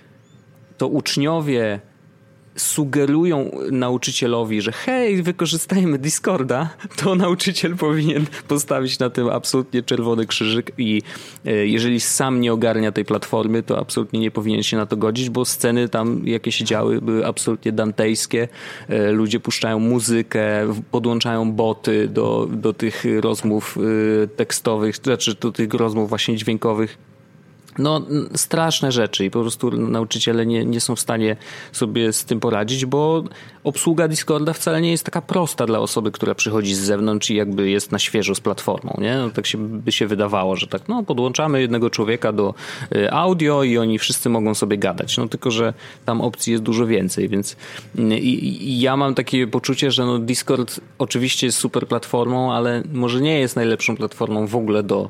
to uczniowie sugerują nauczycielowi, że hej, wykorzystajmy Discorda, to nauczyciel powinien postawić na tym absolutnie czerwony krzyżyk i e, jeżeli sam nie ogarnia tej platformy, to absolutnie nie powinien się na to godzić, bo sceny tam, jakie się działy, były absolutnie dantejskie. E, ludzie puszczają muzykę, podłączają boty do, do tych rozmów e, tekstowych, znaczy do tych rozmów właśnie dźwiękowych no, straszne rzeczy i po prostu nauczyciele nie, nie są w stanie sobie z tym poradzić, bo obsługa Discorda wcale nie jest taka prosta dla osoby, która przychodzi z zewnątrz i jakby jest na świeżo z platformą, nie? No, tak się, by się wydawało, że tak, no, podłączamy jednego człowieka do y, audio i oni wszyscy mogą sobie gadać, no tylko, że tam opcji jest dużo więcej, więc y, i, i ja mam takie poczucie, że no Discord oczywiście jest super platformą, ale może nie jest najlepszą platformą w ogóle do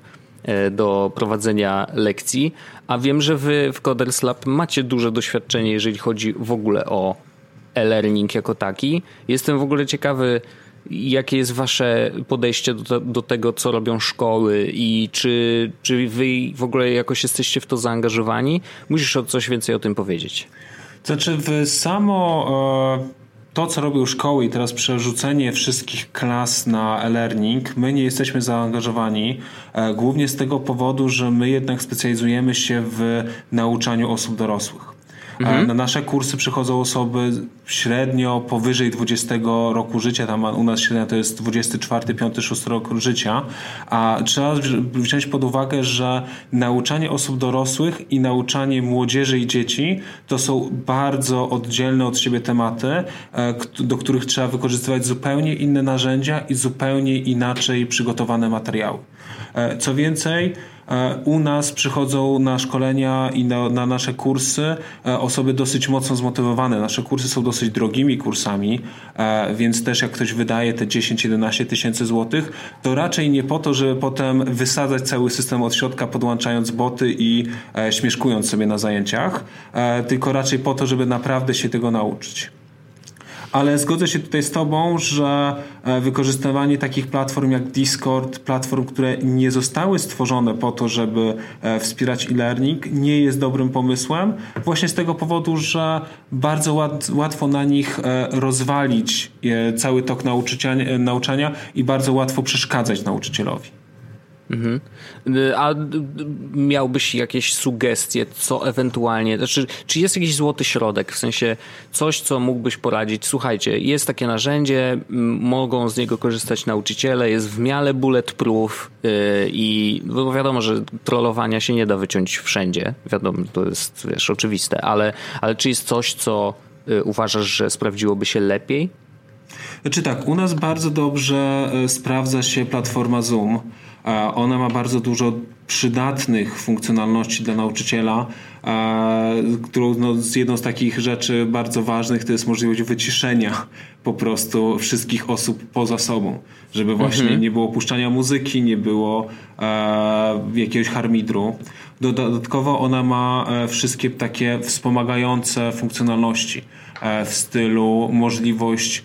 do prowadzenia lekcji, a wiem, że wy w Coders Lab macie duże doświadczenie, jeżeli chodzi w ogóle o e-learning jako taki. Jestem w ogóle ciekawy, jakie jest wasze podejście do, do tego, co robią szkoły i czy, czy wy w ogóle jakoś jesteście w to zaangażowani? Musisz o coś więcej o tym powiedzieć. Znaczy, w samo... To, co robią szkoły i teraz przerzucenie wszystkich klas na e-learning, my nie jesteśmy zaangażowani, e, głównie z tego powodu, że my jednak specjalizujemy się w nauczaniu osób dorosłych. Mhm. Na nasze kursy przychodzą osoby średnio powyżej 20 roku życia, tam u nas średnia to jest 24, 5, 6 rok życia, a trzeba wziąć pod uwagę, że nauczanie osób dorosłych i nauczanie młodzieży i dzieci to są bardzo oddzielne od siebie tematy, e, do których trzeba wykorzystywać zupełnie inne narzędzia i zupełnie inaczej przygotowane materiały. E, co więcej, u nas przychodzą na szkolenia i na, na, nasze kursy e, osoby dosyć mocno zmotywowane. Nasze kursy są dosyć drogimi kursami, e, więc też jak ktoś wydaje te 10-11 tysięcy złotych, to raczej nie po to, żeby potem wysadzać cały system od środka, podłączając boty i śmieszkując sobie na zajęciach, tylko raczej po to, żeby naprawdę się tego nauczyć ale zgodzę się tutaj z Tobą, że e, wykorzystywanie takich platform jak Discord, platform, które nie zostały stworzone po to, żeby e, wspierać e-learning, nie jest dobrym pomysłem. Właśnie z tego powodu, że bardzo łatwo na nich e, rozwalić cały tok nauczania i bardzo łatwo przeszkadzać nauczycielowi. Mhm. A miałbyś jakieś sugestie, co ewentualnie, znaczy, czy jest jakiś złoty środek, w sensie coś, co mógłbyś poradzić? Słuchajcie, jest takie narzędzie, mogą z niego korzystać nauczyciele, jest w miarę bulletproof yy, i no wiadomo, że trollowania się nie da wyciąć wszędzie, wiadomo, to jest wiesz, oczywiste, ale, ale czy jest coś, co uważasz, że sprawdziłoby się lepiej? Znaczy tak, u nas bardzo dobrze y, sprawdza się platforma Zoom. Ona ma bardzo dużo przydatnych funkcjonalności dla nauczyciela, którą no, jedną z takich rzeczy bardzo ważnych to jest możliwość wyciszenia po prostu wszystkich osób poza sobą, żeby właśnie mhm. nie było puszczania muzyki, nie było e, jakiegoś harmidru. Dodatkowo ona ma e, wszystkie takie wspomagające funkcjonalności e, w stylu możliwość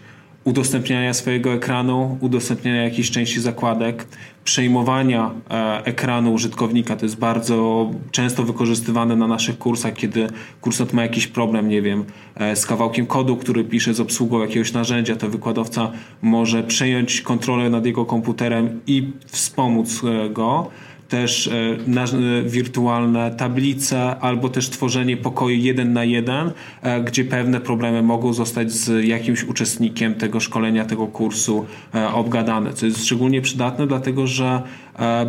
udostępniania swojego ekranu, udostępniania jakiejś części zakładek, przejmowania e, ekranu użytkownika. To jest bardzo często wykorzystywane na naszych kursach, kiedy kursant ma jakiś problem, nie wiem, e, z kawałkiem kodu, który pisze z obsługą jakiegoś narzędzia, to wykładowca może przejąć kontrolę nad jego komputerem i wspomóc e, go też e, wirtualne tablice, albo też tworzenie pokoju jeden na jeden, e, gdzie pewne problemy mogą zostać z jakimś uczestnikiem tego szkolenia, tego kursu e, obgadane, co jest szczególnie przydatne, dlatego że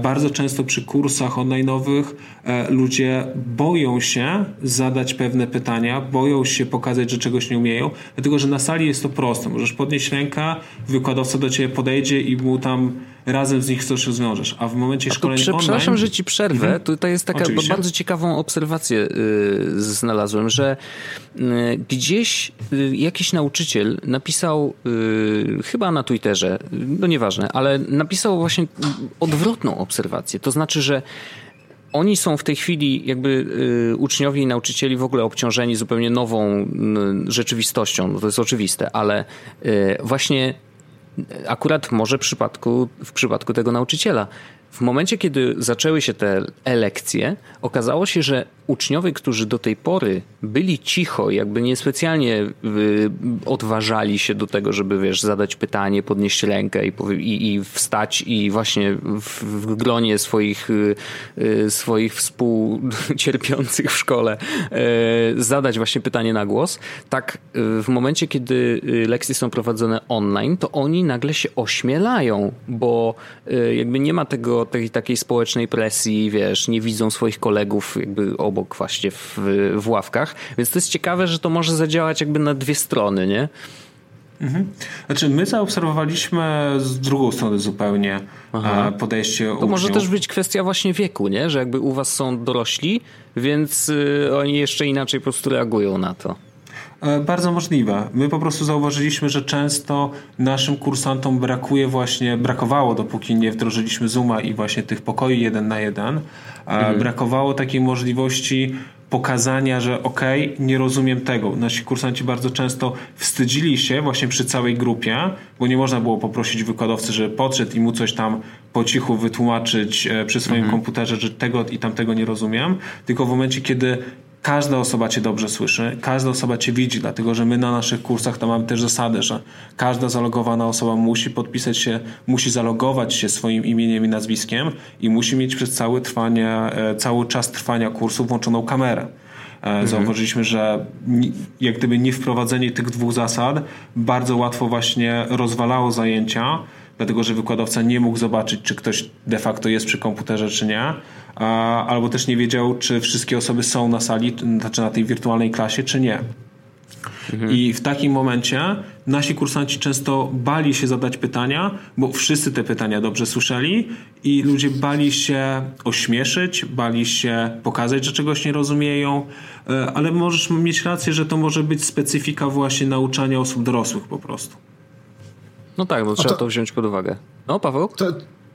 bardzo często przy kursach online'owych ludzie boją się zadać pewne pytania, boją się pokazać, że czegoś nie umieją, dlatego że na sali jest to proste. Możesz podnieść rękę, wykładowca do ciebie podejdzie i mu tam razem z nich coś rozwiążesz. A w momencie szkolenia online... Przepraszam, że ci przerwę. Mhm. Tutaj jest taka Oczywiście. bardzo ciekawą obserwację yy, znalazłem, że yy, gdzieś yy, jakiś nauczyciel napisał, y, chyba na Twitterze, no nieważne, ale napisał właśnie odwrotną obserwację. To znaczy, że oni są w tej chwili jakby y, uczniowie i nauczycieli w ogóle obciążeni zupełnie nową y, rzeczywistością, no to jest oczywiste, ale y, właśnie akurat może w przypadku, w przypadku tego nauczyciela. W momencie, kiedy zaczęły się te elekcje, okazało się, że uczniowie, którzy do tej pory byli cicho, jakby niespecjalnie y, odważali się do tego, żeby wiesz, zadać pytanie, podnieść rękę i, i, i wstać i właśnie w, w gronie swoich, y, y, swoich współcierpiących w szkole zadać właśnie pytanie na głos, tak w momencie, kiedy lekcje są prowadzone online, to oni nagle się ośmielają, bo jakby nie ma tego, tej takiej społecznej presji, wiesz, nie widzą swoich kolegów jakby obok obok właśnie w, w ławkach. Więc to jest ciekawe, że to może zadziałać jakby na dwie strony, nie? Mhm. Znaczy, my zaobserwowaliśmy z drugą strony zupełnie Aha. podejście To uczniów. może też być kwestia właśnie wieku, nie? Że jakby u was są dorośli, więc y, oni jeszcze inaczej po prostu reagują na to. E, bardzo możliwe. My po prostu zauważyliśmy, że często naszym kursantom brakuje właśnie, brakowało dopóki nie wdrożyliśmy Zooma i właśnie tych pokoi jeden na jeden, mhm. brakowało takiej możliwości pokazania, że okej, okay, nie rozumiem tego. Nasi kursanci bardzo często wstydzili się właśnie przy całej grupie, bo nie można było poprosić wykładowcy, żeby podszedł i mu coś tam po cichu wytłumaczyć e, przy swoim mhm. komputerze, że tego i tamtego nie rozumiem, tylko w momencie, kiedy każda osoba cię dobrze słyszy, każda osoba cię widzi, dlatego że my na naszych kursach to mamy też zasadę, że każda zalogowana osoba musi podpisać się, musi zalogować się swoim imieniem i nazwiskiem i musi mieć przez całe trwanie, e, cały czas trwania kursu włączoną kamerę. E, mhm. Zauważyliśmy, że jak gdyby nie wprowadzenie tych dwóch zasad bardzo łatwo właśnie rozwalało zajęcia, dlatego że wykładowca nie mógł zobaczyć, czy ktoś de facto jest przy komputerze, czy nie, albo też nie wiedział, czy wszystkie osoby są na sali, znaczy na tej wirtualnej klasie, czy nie. Mhm. I w takim momencie nasi kursanci często bali się zadać pytania, bo wszyscy te pytania dobrze słyszeli i ludzie bali się ośmieszyć, bali się pokazać, że czegoś nie rozumieją, e, ale możesz mieć rację, że to może być specyfika właśnie nauczania osób dorosłych po prostu. No tak, bo trzeba to, to wziąć pod uwagę. No, Paweł? To,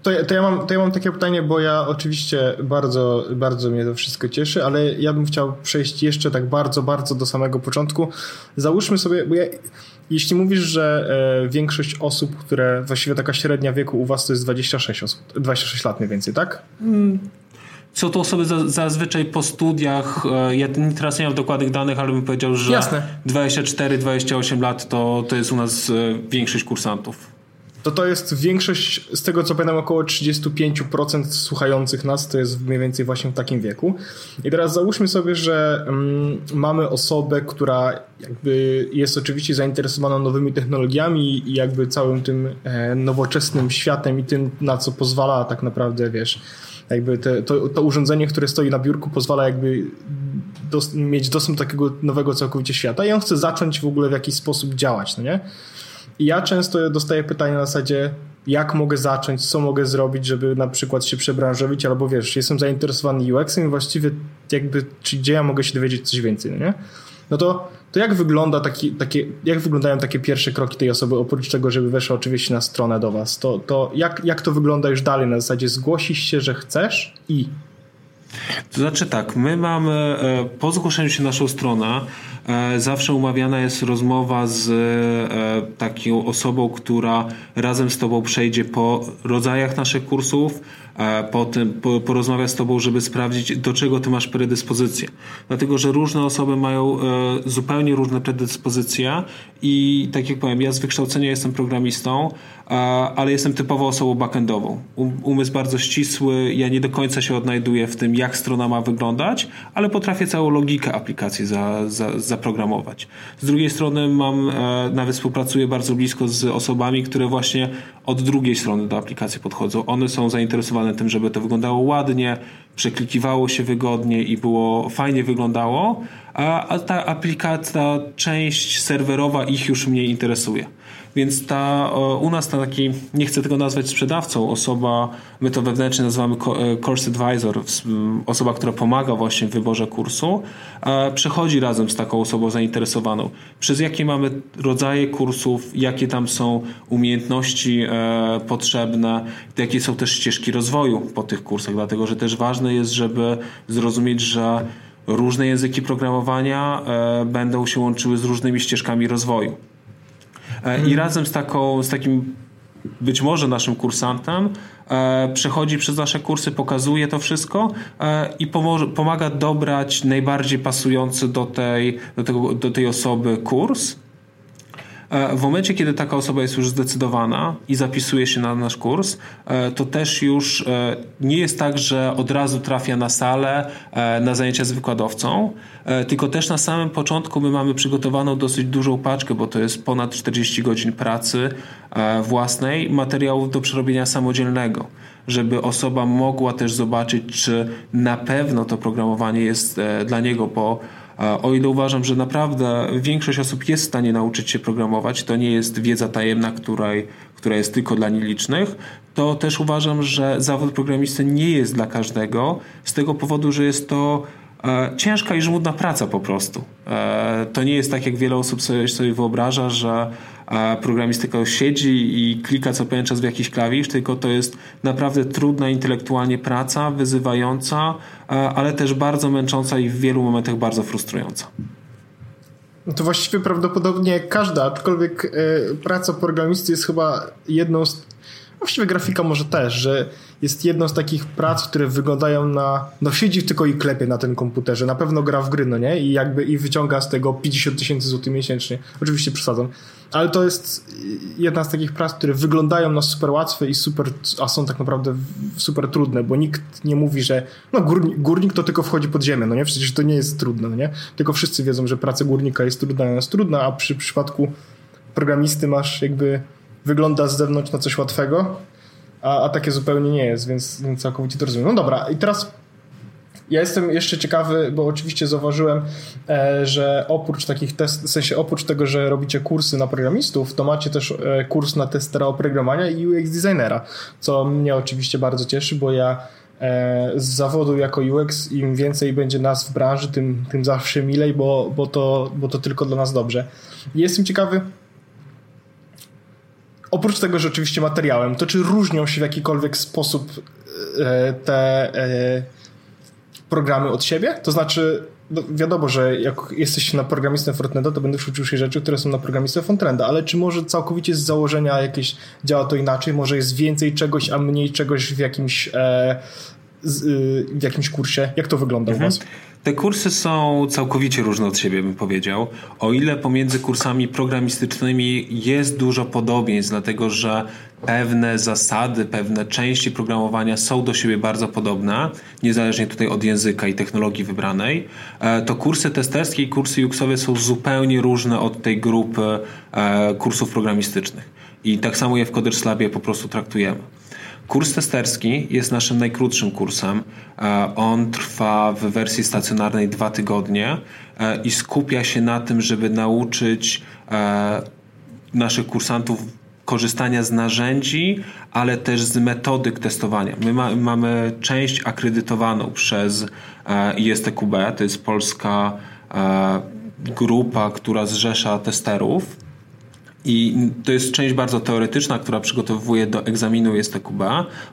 to, ja, to, ja mam, to ja mam takie pytanie, bo ja oczywiście bardzo, bardzo mnie to wszystko cieszy, ale ja bym chciał przejść jeszcze tak bardzo, bardzo do samego początku. Załóżmy sobie, bo ja, jeśli mówisz, że e, większość osób, które właściwie taka średnia wieku u was to jest 26 osób, 26 lat mniej więcej, tak? Są to osoby za, zazwyczaj po studiach, e, ja teraz nie mam dokładnych danych, ale bym powiedział, że 24-28 lat to, to jest u nas e, większość kursantów to to jest większość, z tego co pamiętam, około 35% słuchających nas to jest mniej więcej właśnie w takim wieku. I teraz załóżmy sobie, że mm, mamy osobę, która jakby jest oczywiście zainteresowana nowymi technologiami i jakby całym tym e, nowoczesnym światem i tym, na co pozwala tak naprawdę, wiesz, jakby te, to, to urządzenie, które stoi na biurku pozwala jakby dos mieć dostęp do takiego nowego całkowicie świata i on chce zacząć w ogóle w jakiś sposób działać, no nie? I ja często dostaję pytania na zasadzie, jak mogę zacząć, co mogę zrobić, żeby na przykład się przebranżowić, albo wiesz, jestem zainteresowany UX-em i właściwie jakby, czy gdzie ja mogę się dowiedzieć coś więcej, no nie? No to, to jak wygląda taki, takie, jak wyglądają takie pierwsze kroki tej osoby, oprócz tego, żeby weszła oczywiście na stronę do was, to, to jak, jak to wygląda już dalej? Na zasadzie zgłosisz się, że chcesz i? To znaczy tak, my mamy e, po zgłoszeniu się naszą stronę zawsze umawiana jest rozmowa z taką osobą, która razem z Tobą przejdzie po rodzajach naszych kursów, po tym po, porozmawiać z Tobą, żeby sprawdzić, do czego Ty masz predyspozycję. Dlatego, że różne osoby mają zupełnie różne predyspozycje i tak jak powiem, ja z wykształcenia jestem programistą, ale jestem typowo osobą backendową. Umysł bardzo ścisły, ja nie do końca się odnajduję w tym, jak strona ma wyglądać, ale potrafię całą logikę aplikacji za, za, zaprogramować. Z drugiej strony mam, e, nawet współpracuję bardzo blisko z osobami, które właśnie od drugiej strony do aplikacji podchodzą. One są zainteresowane tym, żeby to wyglądało ładnie, przeklikiwało się wygodnie i było fajnie wyglądało, a, ta aplikacja, ta część serwerowa ich już mniej interesuje. Więc ta, u nas ta taki, nie chcę tego nazwać sprzedawcą, osoba, my to wewnętrznie nazywamy e, course advisor, osoba, która pomaga właśnie w wyborze kursu, przechodzi razem z taką osobą zainteresowaną. Przez jakie mamy rodzaje kursów, jakie tam są umiejętności e, potrzebne, jakie są też ścieżki rozwoju po tych kursach, dlatego że też ważne jest, żeby zrozumieć, że różne języki programowania e, będą się łączyły z różnymi ścieżkami rozwoju. E, I razem z, taką, z takim być może naszym kursantem e, przechodzi przez nasze kursy, pokazuje to wszystko i pomaga dobrać najbardziej pasujący do tej, do, tego, do tej osoby kurs. E, w momencie, kiedy taka osoba jest już zdecydowana i zapisuje się na nasz kurs, e, to też już e, nie jest tak, że od razu trafia na salę, na zajęcia z wykładowcą, tylko też na samym początku my mamy przygotowaną dosyć dużą paczkę, bo to jest ponad 40 godzin pracy własnej, materiałów do przerobienia samodzielnego żeby osoba mogła też zobaczyć, czy na pewno to programowanie jest dla niego, bo o ile uważam, że naprawdę większość osób jest w stanie nauczyć się programować, to nie jest wiedza tajemna, której, która jest tylko dla nielicznych, to też uważam, że zawód programisty nie jest dla każdego z tego powodu, że jest to e, ciężka i żmudna praca po prostu. E, to nie jest tak, jak wiele osób sobie, sobie wyobraża, że programist tylko siedzi i klika co pewien czas w jakiś klawisz, tylko to jest naprawdę trudna intelektualnie praca, wyzywająca, ale też bardzo męcząca i w wielu momentach bardzo frustrująca. No to właściwie prawdopodobnie każda, aczkolwiek y, praca programisty jest chyba jedną z Właściwie grafika może też, że jest jedną z takich prac, które wyglądają na. No siedzi tylko i klepie na tym komputerze. Na pewno gra w gry, no nie? I jakby i wyciąga z tego 50 tysięcy złotych miesięcznie. Oczywiście przesadzam. Ale to jest jedna z takich prac, które wyglądają na super łatwe i super, a są tak naprawdę super trudne, bo nikt nie mówi, że no górnik, górnik to tylko wchodzi pod ziemię, no nie? Przecież to nie jest trudne, no nie? Tylko wszyscy wiedzą, że praca górnika jest trudna, jest trudna, a przy przypadku programisty masz jakby wygląda z zewnątrz na coś łatwego, a, a takie zupełnie nie jest, więc, całkowicie to rozumiem. No dobra, i teraz ja jestem jeszcze ciekawy, bo oczywiście zauważyłem, e, że oprócz takich test, w sensie oprócz tego, że robicie kursy na programistów, to macie też e, kurs na testera oprogramowania i UX designera, co mnie oczywiście bardzo cieszy, bo ja e, z zawodu jako UX im więcej będzie nas w branży, tym, tym zawsze milej, bo, bo, to, bo to tylko dla nas dobrze. Jestem ciekawy, oprócz tego, że oczywiście materiałem, to czy różnią się w jakikolwiek sposób te programy od siebie? To znaczy, no wiadomo, że jak jesteś na programistę frontenda, to będziesz uczył się rzeczy, które są na programistę frontenda, ale czy może całkowicie z założenia jakieś działa to inaczej? Może jest więcej czegoś, a mniej czegoś w jakimś, e, w jakimś kursie? Jak to wygląda mhm. u was? Te kursy są całkowicie różne od siebie, bym powiedział. O ile pomiędzy kursami programistycznymi jest dużo podobieństw, dlatego że pewne zasady, pewne części programowania są do siebie bardzo podobne, niezależnie tutaj od języka i technologii wybranej, e, to kursy testerskie i kursy UX-owe są zupełnie różne od tej grupy e, kursów programistycznych. I tak samo je w Coders Labie po prostu traktujemy. Kurs testerski jest naszym najkrótszym kursem. E, on trwa w wersji stacjonarnej dwa tygodnie i skupia się na tym, żeby nauczyć naszych kursantów korzystania z narzędzi, ale też z metodyk testowania. My ma, mamy część akredytowaną przez ISTQB, to jest polska grupa, która zrzesza testerów I to jest część bardzo teoretyczna, która przygotowuje do egzaminu JSTQB.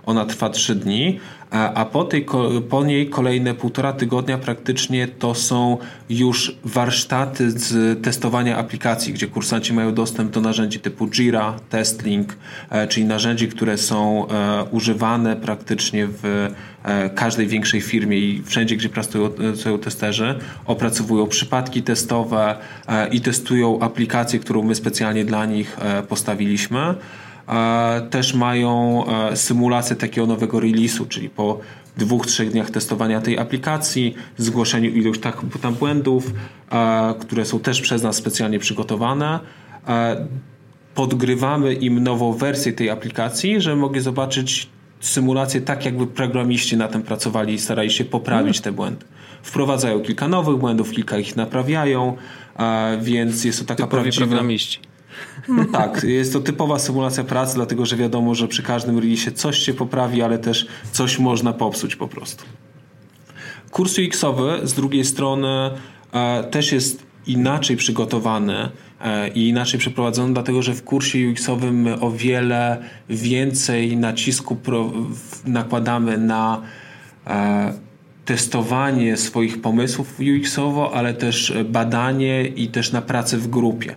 Ona trwa trzy dni, a po, tej, po niej kolejne półtora tygodnia praktycznie to są już warsztaty z testowania aplikacji, gdzie kursanci mają dostęp do narzędzi typu Jira, TestLink, e, czyli narzędzi, które są e, używane praktycznie w e, każdej większej firmie i wszędzie, gdzie pracują, testerzy, opracowują przypadki testowe i testują aplikację, którą my specjalnie dla nich postawiliśmy też mają e, symulację takiego nowego release'u, czyli po dwóch, trzech dniach testowania tej aplikacji, zgłoszeniu iluś tak, tam błędów, e, które są też przez nas specjalnie przygotowane. E, podgrywamy im nową wersję tej aplikacji, żeby mogli zobaczyć symulację tak, jakby programiści na tym pracowali i starali się poprawić mm. te błędy. Wprowadzają kilka nowych błędów, kilka ich naprawiają, więc jest to taka Typowi prawdziwa... programiści. Tak, jest to typowa symulacja pracy, dlatego że wiadomo, że przy każdym release coś się poprawi, ale też coś można popsuć po prostu. Kurs UX-owy z drugiej strony e, też jest inaczej przygotowany e, i inaczej przeprowadzony, dlatego że w kursie UX-owym o wiele więcej nacisku pro, nakładamy na e, testowanie swoich pomysłów UX-owo, ale też badanie i też na pracę w grupie.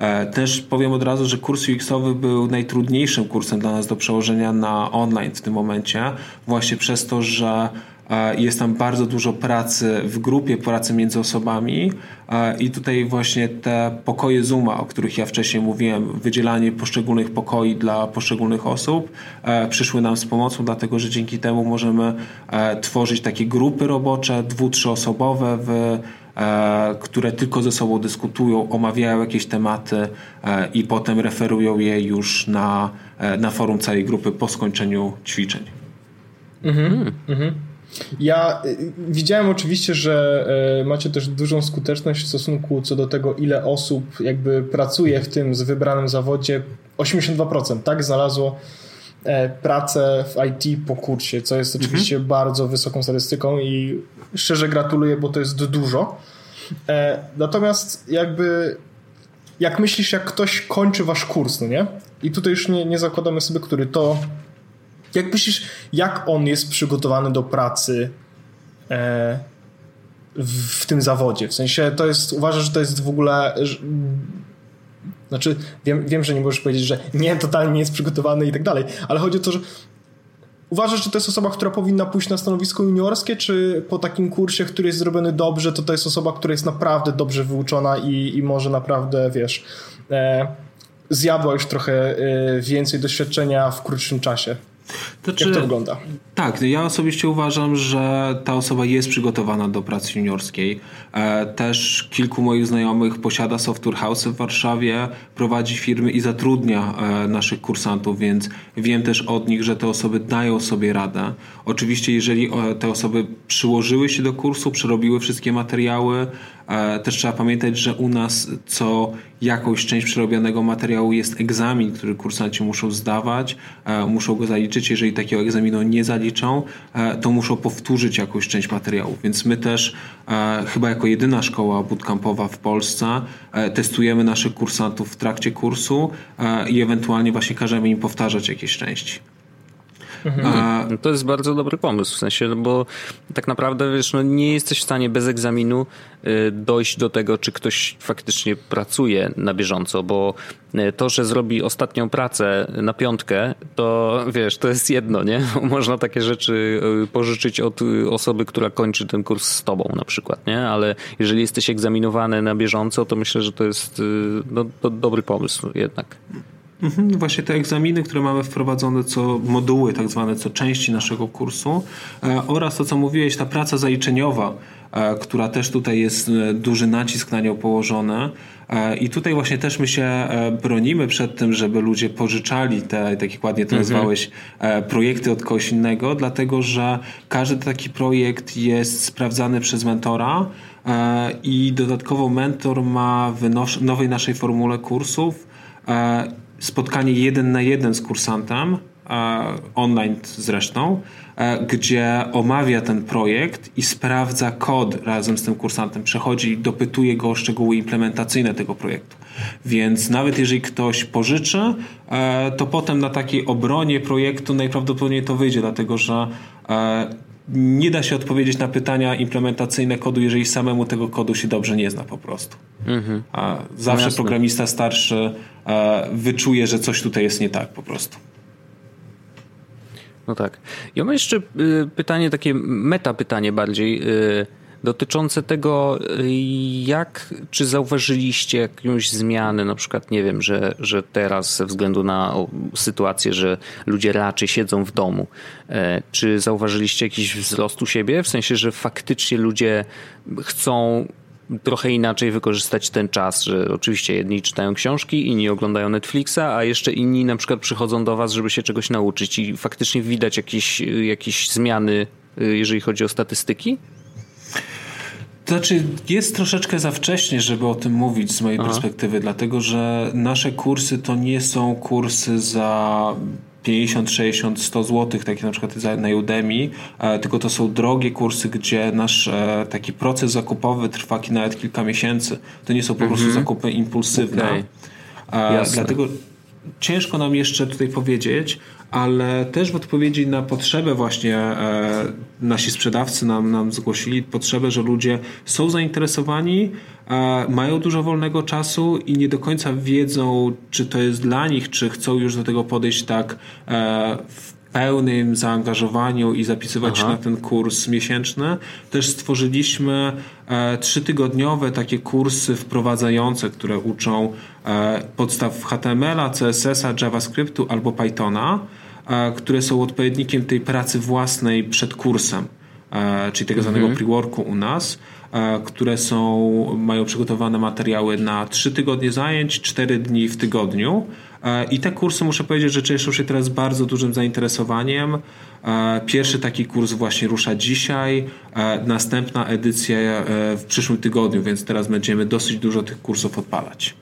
E, też powiem od razu, że kurs UX-owy był najtrudniejszym kursem dla nas do przełożenia na online w tym momencie, właśnie przez to, że e, jest tam bardzo dużo pracy w grupie, pracy między osobami. E, i tutaj właśnie te pokoje Zooma, o których ja wcześniej mówiłem, wydzielanie poszczególnych pokoi dla poszczególnych osób, przyszły nam z pomocą, dlatego że dzięki temu możemy tworzyć takie grupy robocze, dwu, trzyosobowe w które tylko ze sobą dyskutują, omawiają jakieś tematy e, i potem referują je już na, e, na forum całej grupy po skończeniu ćwiczeń. Mhm, mhm. Ja widziałem oczywiście, że macie też dużą skuteczność w stosunku co do tego, ile osób jakby pracuje w tym z wybranym zawodzie. 82%, tak? Znalazło pracę w IT po kursie, co jest oczywiście mhm. bardzo wysoką statystyką i szczerze gratuluję, bo to jest dużo. E, natomiast jakby jak myślisz, jak ktoś kończy wasz kurs, no nie? I tutaj już nie, nie zakładamy sobie, który to jak myślisz, jak on jest przygotowany do pracy e, w, w, tym zawodzie? W sensie to jest, uważasz, że to jest w ogóle znaczy, wiem, wiem, że nie możesz powiedzieć, że nie, totalnie nie jest przygotowany i tak dalej, ale chodzi o to, że Uważasz, że to jest osoba, która powinna pójść na stanowisko juniorskie, czy po takim kursie, który jest zrobiony dobrze, to to jest osoba, która jest naprawdę dobrze wyuczona i, i może naprawdę, wiesz, e, zjadła już trochę e, więcej doświadczenia w krótszym czasie? To czy, Jak to wygląda? Tak, ja osobiście uważam, że ta osoba jest przygotowana do pracy juniorskiej. E, też kilku moich znajomych posiada software house w Warszawie, prowadzi firmy i zatrudnia e, naszych kursantów, więc wiem też od nich, że te osoby dają sobie radę. Oczywiście, jeżeli e, te osoby przyłożyły się do kursu, przerobiły wszystkie materiały, też trzeba pamiętać, że u nas co jakąś część przerobionego materiału jest egzamin, który kursanci muszą zdawać, muszą go zaliczyć. Jeżeli takiego egzaminu nie e, to muszą powtórzyć jakąś część materiału. Więc my też chyba jako jedyna szkoła bootcampowa w Polsce testujemy naszych kursantów w trakcie kursu i ewentualnie właśnie każemy im powtarzać jakieś części. Mhm. A... No to jest bardzo dobry pomysł, w sensie, no bo tak naprawdę wiesz, no nie jesteś w stanie bez egzaminu y, dojść do tego, czy ktoś faktycznie pracuje na bieżąco, bo y, to, że zrobi ostatnią pracę na piątkę, to wiesz, to jest jedno, nie? Można takie rzeczy y, pożyczyć od osoby, która kończy ten kurs z tobą na przykład, nie? Ale jeżeli jesteś egzaminowany na bieżąco, to myślę, że to jest no, to dobry pomysł jednak. Mhm, właśnie te egzaminy, które mamy wprowadzone, co moduły, tak zwane, co części naszego kursu e, oraz to, co mówiłeś, ta praca zaliczeniowa, e, która też tutaj jest e, duży nacisk na nią położony. I tutaj właśnie też my się bronimy przed tym, żeby ludzie pożyczali te, tak jak ładnie to mhm. nazwałeś, projekty od kogoś innego, dlatego że każdy taki projekt jest sprawdzany przez mentora i dodatkowo mentor ma w nowej naszej formule kursów spotkanie jeden na jeden z kursantem, online zresztą, gdzie omawia ten projekt i sprawdza kod razem z tym kursantem. Przechodzi i dopytuje go o szczegóły implementacyjne tego projektu. Więc nawet jeżeli ktoś pożyczy, to potem na takiej obronie projektu najprawdopodobniej to wyjdzie, dlatego że nie da się odpowiedzieć na pytania implementacyjne kodu, jeżeli samemu tego kodu się dobrze nie zna po prostu. Mhm. A zawsze no programista starszy e, wyczuje, że coś tutaj jest nie tak po prostu. No tak. Ja mam jeszcze y, pytanie, takie meta pytanie bardziej y, dotyczące tego, jak, czy zauważyliście jakąś zmianę, na przykład, nie wiem, że, że teraz ze względu na sytuację, że ludzie raczej siedzą w domu, e, czy zauważyliście jakiś wzrost u siebie, w sensie, że faktycznie ludzie chcą trochę inaczej wykorzystać ten czas, że oczywiście jedni czytają książki, inni oglądają Netflixa, a jeszcze inni na przykład przychodzą do was, żeby się czegoś nauczyć i faktycznie widać jakieś, jakieś zmiany, y, jeżeli chodzi o statystyki? To znaczy, jest troszeczkę za wcześnie, żeby o tym mówić z mojej Aha. perspektywy, dlatego że nasze kursy to nie są kursy za 50, 60, 100 zł, takie na przykład na Udemy, e, tylko to są drogie kursy, gdzie nasz e, taki proces zakupowy trwa nawet kilka miesięcy. To nie są po prostu mhm. zakupy impulsywne. Okay. Dlatego ciężko nam jeszcze tutaj powiedzieć, ale też w odpowiedzi na potrzebę właśnie e, nasi sprzedawcy nam, nam zgłosili potrzebę, że ludzie są zainteresowani, e, mają dużo wolnego czasu i nie do końca wiedzą, czy to jest dla nich, czy chcą już do tego podejść tak e, w pełnym zaangażowaniu i zapisywać Aha. się na ten kurs miesięczny. Też stworzyliśmy e, trzytygodniowe takie kursy wprowadzające, które uczą e, podstaw HTML-a, CSS-a, JavaScriptu albo Pythona które są odpowiednikiem tej pracy własnej przed kursem, czyli tego zwanego mhm. pre-worku u nas, które są, mają przygotowane materiały na 3 tygodnie zajęć, 4 dni w tygodniu. I te kursy, muszę powiedzieć, że cieszą się teraz bardzo dużym zainteresowaniem. Pierwszy taki kurs właśnie rusza dzisiaj, następna edycja e, w przyszłym tygodniu, więc teraz będziemy dosyć dużo tych kursów odpalać.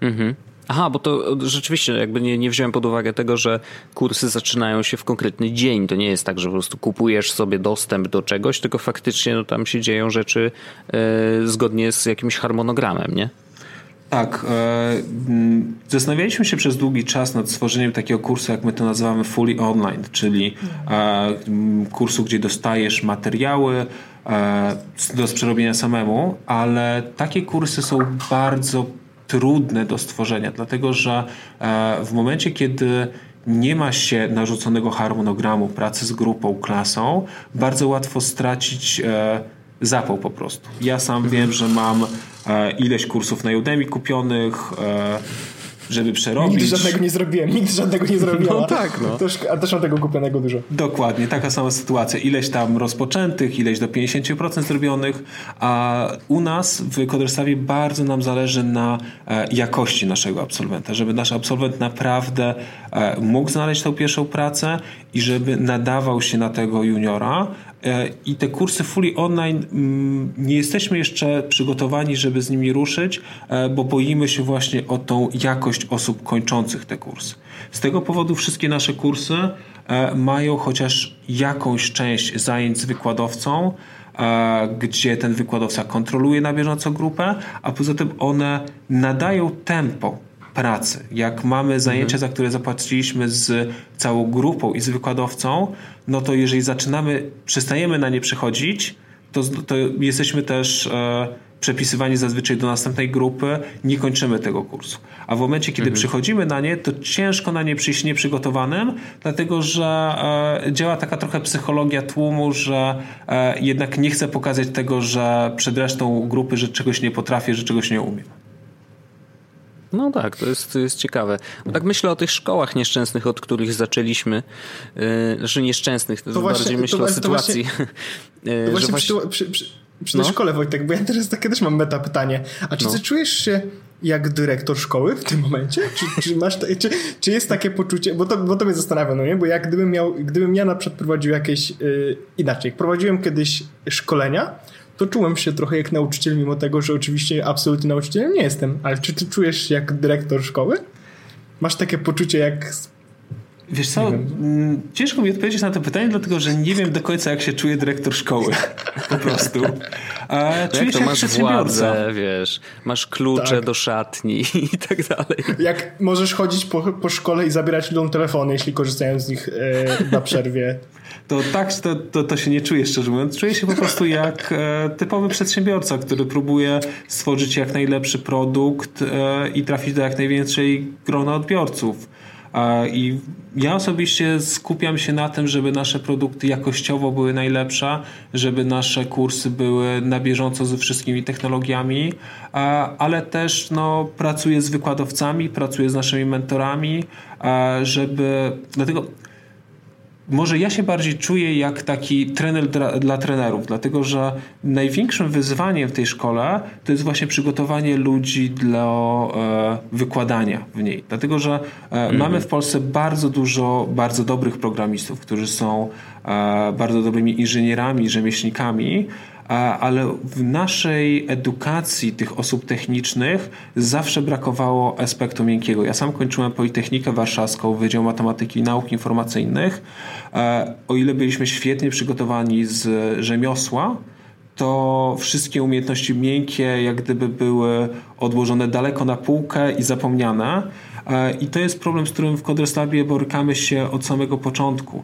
Mhm. Aha, bo to rzeczywiście jakby nie, nie wziąłem pod uwagę tego, że kursy zaczynają się w konkretny dzień. To nie jest tak, że po prostu kupujesz sobie dostęp do czegoś, tylko faktycznie no, tam się dzieją rzeczy e, zgodnie z jakimś harmonogramem, nie? Tak. E, zastanawialiśmy się przez długi czas nad stworzeniem takiego kursu, jak my to nazywamy fully online, czyli e, kursu, gdzie dostajesz materiały e, do przerobienia samemu, ale takie kursy są bardzo trudne do stworzenia, dlatego że e, w momencie, kiedy nie ma się narzuconego harmonogramu pracy z grupą, klasą, bardzo łatwo stracić e, zapał po prostu. Ja sam wiem, że mam e, ileś kursów na Udemy kupionych, żeby przerobić. Nigdy żadnego nie zrobiłem, nigdy żadnego nie zrobiłem. No tak, no. Też, a też mam tego kupionego dużo. Dokładnie, taka sama sytuacja. Ileś tam rozpoczętych, ileś do 50% zrobionych, a u nas w Coderstawie bardzo nam zależy na e, jakości naszego absolwenta, żeby nasz absolwent naprawdę e, mógł znaleźć tą pierwszą pracę i żeby nadawał się na tego juniora, I te kursy fully online mm, nie jesteśmy jeszcze przygotowani, żeby z nimi ruszyć, e, bo boimy się właśnie o tą jakość osób kończących te kursy. Z tego powodu wszystkie nasze kursy e, mają chociaż jakąś część zajęć z wykładowcą, gdzie ten wykładowca kontroluje na bieżąco grupę, a poza tym one nadają tempo pracy. Jak mamy zajęcia, mhm. za które zapłaciliśmy z całą grupą i z wykładowcą, no to jeżeli zaczynamy, przestajemy na nie przychodzić, to, to jesteśmy też e, przepisywani zazwyczaj do następnej grupy, nie kończymy tego kursu. A w momencie, kiedy mhm. przychodzimy na nie, to ciężko na nie przyjść nieprzygotowanym, dlatego że e, działa taka trochę psychologia tłumu, że e, jednak nie chcę pokazać tego, że przed resztą grupy, że czegoś nie potrafię, że czegoś nie umiem. No tak, to jest, to jest ciekawe. Bo tak myślę o tych szkołach nieszczęsnych, od których zaczęliśmy. Yy, znaczy nieszczęsnych, to, to właśnie, bardziej myślę to, o sytuacji. To właśnie, to właśnie, właśnie... Przy, przy, przy, no? tej szkole, Wojtek, bo ja teraz takie też mam meta pytanie. A czy no. ty czujesz się jak dyrektor szkoły w tym momencie? Czy, czy, masz, czy, czy jest takie poczucie, bo to, bo to mnie zastanawia, no nie? Bo jak gdybym miał, gdybym ja na przykład prowadził jakieś, yy, inaczej, prowadziłem kiedyś szkolenia, to czułem się trochę jak nauczyciel, mimo tego, że oczywiście absolutnie nauczycielem nie jestem. Ale czy ty czujesz się jak dyrektor szkoły? Masz takie poczucie jak Wiesz co, mm, ciężko mi odpowiedzieć na to pytanie, dlatego że nie wiem do końca, jak się czuje dyrektor szkoły. Po prostu. A, czuję jak to się masz władzę, wiesz, masz klucze tak. do szatni i tak dalej. Jak możesz chodzić po, po szkole i zabierać ludziom telefony, jeśli korzystają z nich e, na przerwie. To tak, to, to, to, się nie czuję, szczerze mówiąc. Czuję się po prostu jak e, typowy przedsiębiorca, który próbuje stworzyć jak najlepszy produkt e, i trafić do jak największej grona odbiorców. I ja osobiście skupiam się na tym, żeby nasze produkty jakościowo były najlepsze, żeby nasze kursy były na bieżąco ze wszystkimi technologiami, ale też no, pracuję z wykładowcami, pracuję z naszymi mentorami, żeby. Dlatego może ja się bardziej czuję jak taki trener dla, dla, trenerów, dlatego że największym wyzwaniem w tej szkole to jest właśnie przygotowanie ludzi dla e, wykładania w niej. Dlatego, że e, mhm. mamy w Polsce bardzo dużo bardzo dobrych programistów, którzy są e, bardzo dobrymi inżynierami, rzemieślnikami, ale w naszej edukacji tych osób technicznych zawsze brakowało aspektu miękkiego. Ja sam kończyłem Politechnikę Warszawską, Wydział Matematyki i Nauk Informacyjnych. O ile byliśmy świetnie przygotowani z rzemiosła, to wszystkie umiejętności miękkie jak gdyby były odłożone daleko na półkę i zapomniane. I to jest problem, z którym w Coders borykamy się od samego początku,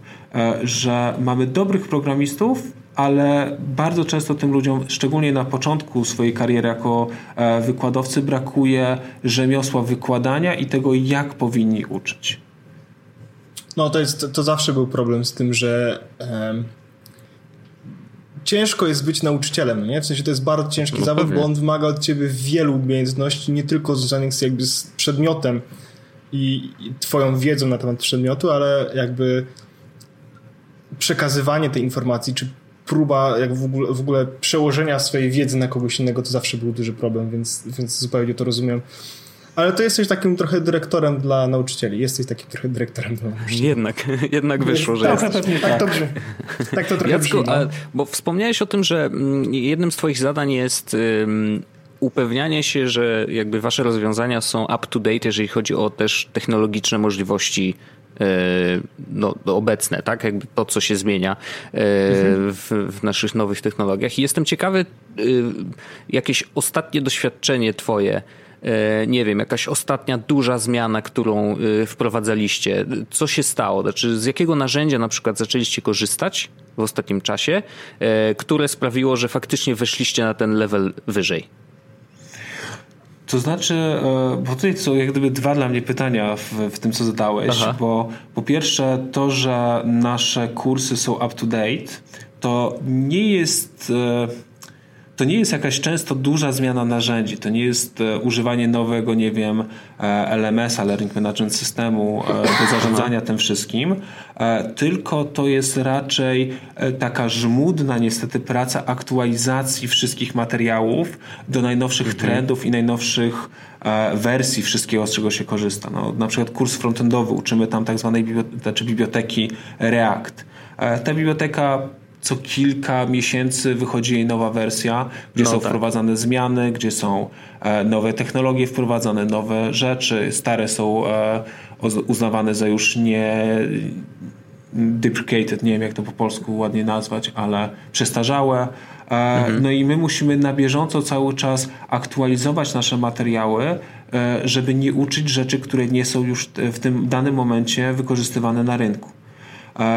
że mamy dobrych programistów, ale bardzo często tym ludziom, szczególnie na początku swojej kariery jako e, wykładowcy, brakuje rzemiosła wykładania i tego, jak powinni uczyć. No to, jest, to zawsze był problem z tym, że um, ciężko jest być nauczycielem, nie? W sensie to jest bardzo ciężki no zawód, pewnie. bo on wymaga od ciebie wielu umiejętności, nie tylko związanych z, jakby z przedmiotem i, i twoją wiedzą na temat przedmiotu, ale jakby przekazywanie tej informacji, czy próba jak w ogóle, w ogóle przełożenia swojej wiedzy na kogoś innego to zawsze był duży problem, więc, więc zupełnie to rozumiem. Ale to jesteś takim trochę dyrektorem dla nauczycieli. Jesteś takim trochę dyrektorem dla nauczycieli. Jednak, jednak wyszło, że tak, jesteś. Tak, tak, to brzmi. tak to trochę Jacku, brzmi. No. bo wspomniałeś o tym, że mm, jednym z twoich zadań jest um, upewnianie się, że jakby wasze rozwiązania są up to date, jeżeli chodzi o też technologiczne możliwości no, obecne, tak? Jakby to, co się zmienia e, w, w, naszych nowych technologiach. I jestem ciekawy, e, jakieś ostatnie doświadczenie twoje, nie wiem, jakaś ostatnia duża zmiana, którą wprowadzaliście. Co się stało? Znaczy, z jakiego narzędzia na przykład zaczęliście korzystać w ostatnim czasie, które sprawiło, że faktycznie weszliście na ten level wyżej? To znaczy, e, bo tutaj są jak gdyby dwa dla mnie pytania w, w tym, co zadałeś, Aha. bo po pierwsze to, że nasze kursy są up to date, to nie jest e, to nie jest jakaś często duża zmiana narzędzi, to nie jest e, używanie nowego, nie wiem, e, LMS-a, Learning Management Systemu e, do zarządzania tym wszystkim, tylko to jest raczej taka żmudna niestety praca aktualizacji wszystkich materiałów do najnowszych mhm. trendów i najnowszych wersji wszystkiego, z czego się korzysta. No, na przykład kurs frontendowy, uczymy tam tak zwanej biblioteki, znaczy biblioteki React. Ta biblioteka co kilka miesięcy wychodzi jej nowa wersja, gdzie no są tak. wprowadzane zmiany, gdzie są e, nowe technologie wprowadzane, nowe rzeczy, stare są e, uznawane za już nie deprecated, nie wiem jak to po polsku ładnie nazwać, ale przestarzałe. E, mhm. No i my musimy na bieżąco cały czas aktualizować nasze materiały, żeby nie uczyć rzeczy, które nie są już w tym danym momencie wykorzystywane na rynku.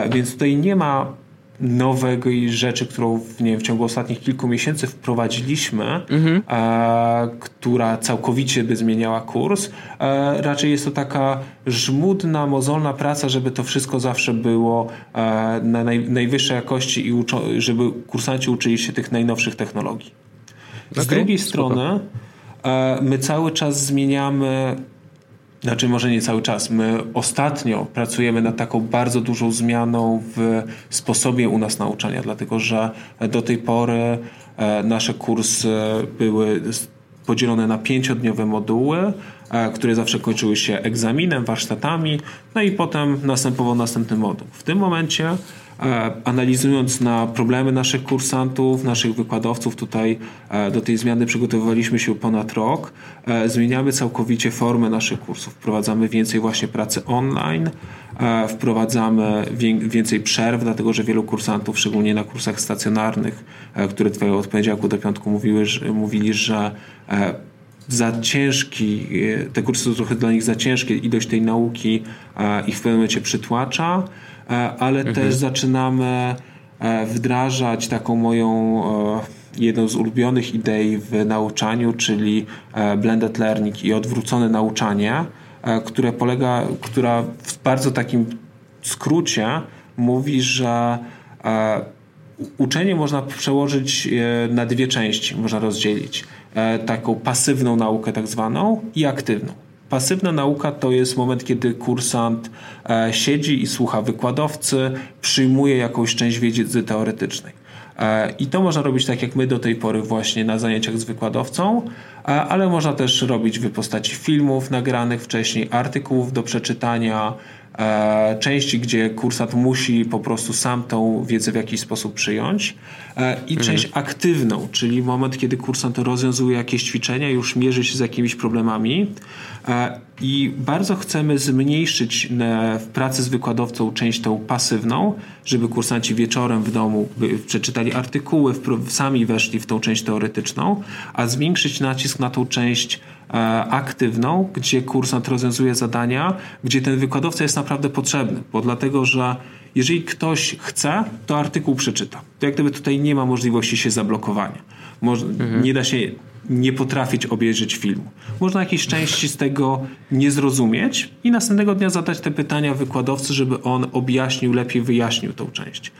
Więc tutaj nie ma nowej rzeczy, którą w, nie wiem, w ciągu ostatnich kilku miesięcy wprowadziliśmy, mhm. a, która całkowicie by zmieniała kurs. A, raczej jest to taka żmudna, mozolna praca, żeby to wszystko zawsze było a, na naj, najwyższej jakości i uczo, żeby kursanci uczyli się tych najnowszych technologii. Z okay, drugiej spoko. strony my cały czas zmieniamy znaczy może nie cały czas. My ostatnio pracujemy nad taką bardzo dużą zmianą w sposobie u nas nauczania, dlatego że do tej pory e, nasze kursy były podzielone na pięciodniowe moduły, e, które zawsze kończyły się egzaminem, warsztatami, no i potem następował następny moduł. W tym momencie analizując na problemy naszych kursantów, naszych wykładowców, tutaj do tej zmiany przygotowywaliśmy się ponad rok, zmieniamy całkowicie formę naszych kursów. Wprowadzamy więcej właśnie pracy online, wprowadzamy więcej przerw, dlatego że wielu kursantów, szczególnie na kursach stacjonarnych, które trwają od poniedziałku do piątku, mówiły, mówili, że za ciężki, e, te kursy są trochę dla nich za ciężkie, ilość tej nauki ich w pewnym momencie przytłacza, e, ale mhm. też zaczynamy e, wdrażać taką moją jedną z ulubionych idei w nauczaniu, czyli blended learning i odwrócone nauczanie, które polega, która w bardzo takim skrócie mówi, że uczenie można przełożyć na dwie części, można rozdzielić. E, taką pasywną naukę tak zwaną i aktywną. Pasywna nauka to jest moment, kiedy kursant e, siedzi i słucha wykładowcy, przyjmuje jakąś część wiedzy teoretycznej. E, I to można robić tak jak my do tej pory właśnie na zajęciach z wykładowcą, ale można też robić w postaci filmów nagranych wcześniej, artykułów do przeczytania, E, części, gdzie kursant musi po prostu sam tą wiedzę w jakiś sposób przyjąć e, i mhm. część aktywną, czyli moment, kiedy kursant rozwiązuje jakieś ćwiczenia, już mierzy się z jakimiś problemami e, i bardzo chcemy zmniejszyć w pracy z wykładowcą część tą pasywną, żeby kursanci wieczorem w domu przeczytali artykuły, sami weszli w tą część teoretyczną, a zwiększyć nacisk na tą część E, aktywną, gdzie kursant rozwiązuje zadania, gdzie ten wykładowca jest naprawdę potrzebny, bo dlatego, że jeżeli ktoś chce, to artykuł przeczyta. To jak gdyby tutaj nie ma możliwości się zablokowania. Może, mhm. Nie da się nie potrafić obejrzeć filmu. Można jakieś części z tego nie zrozumieć i następnego dnia zadać te pytania wykładowcy, żeby on objaśnił, lepiej wyjaśnił tą część.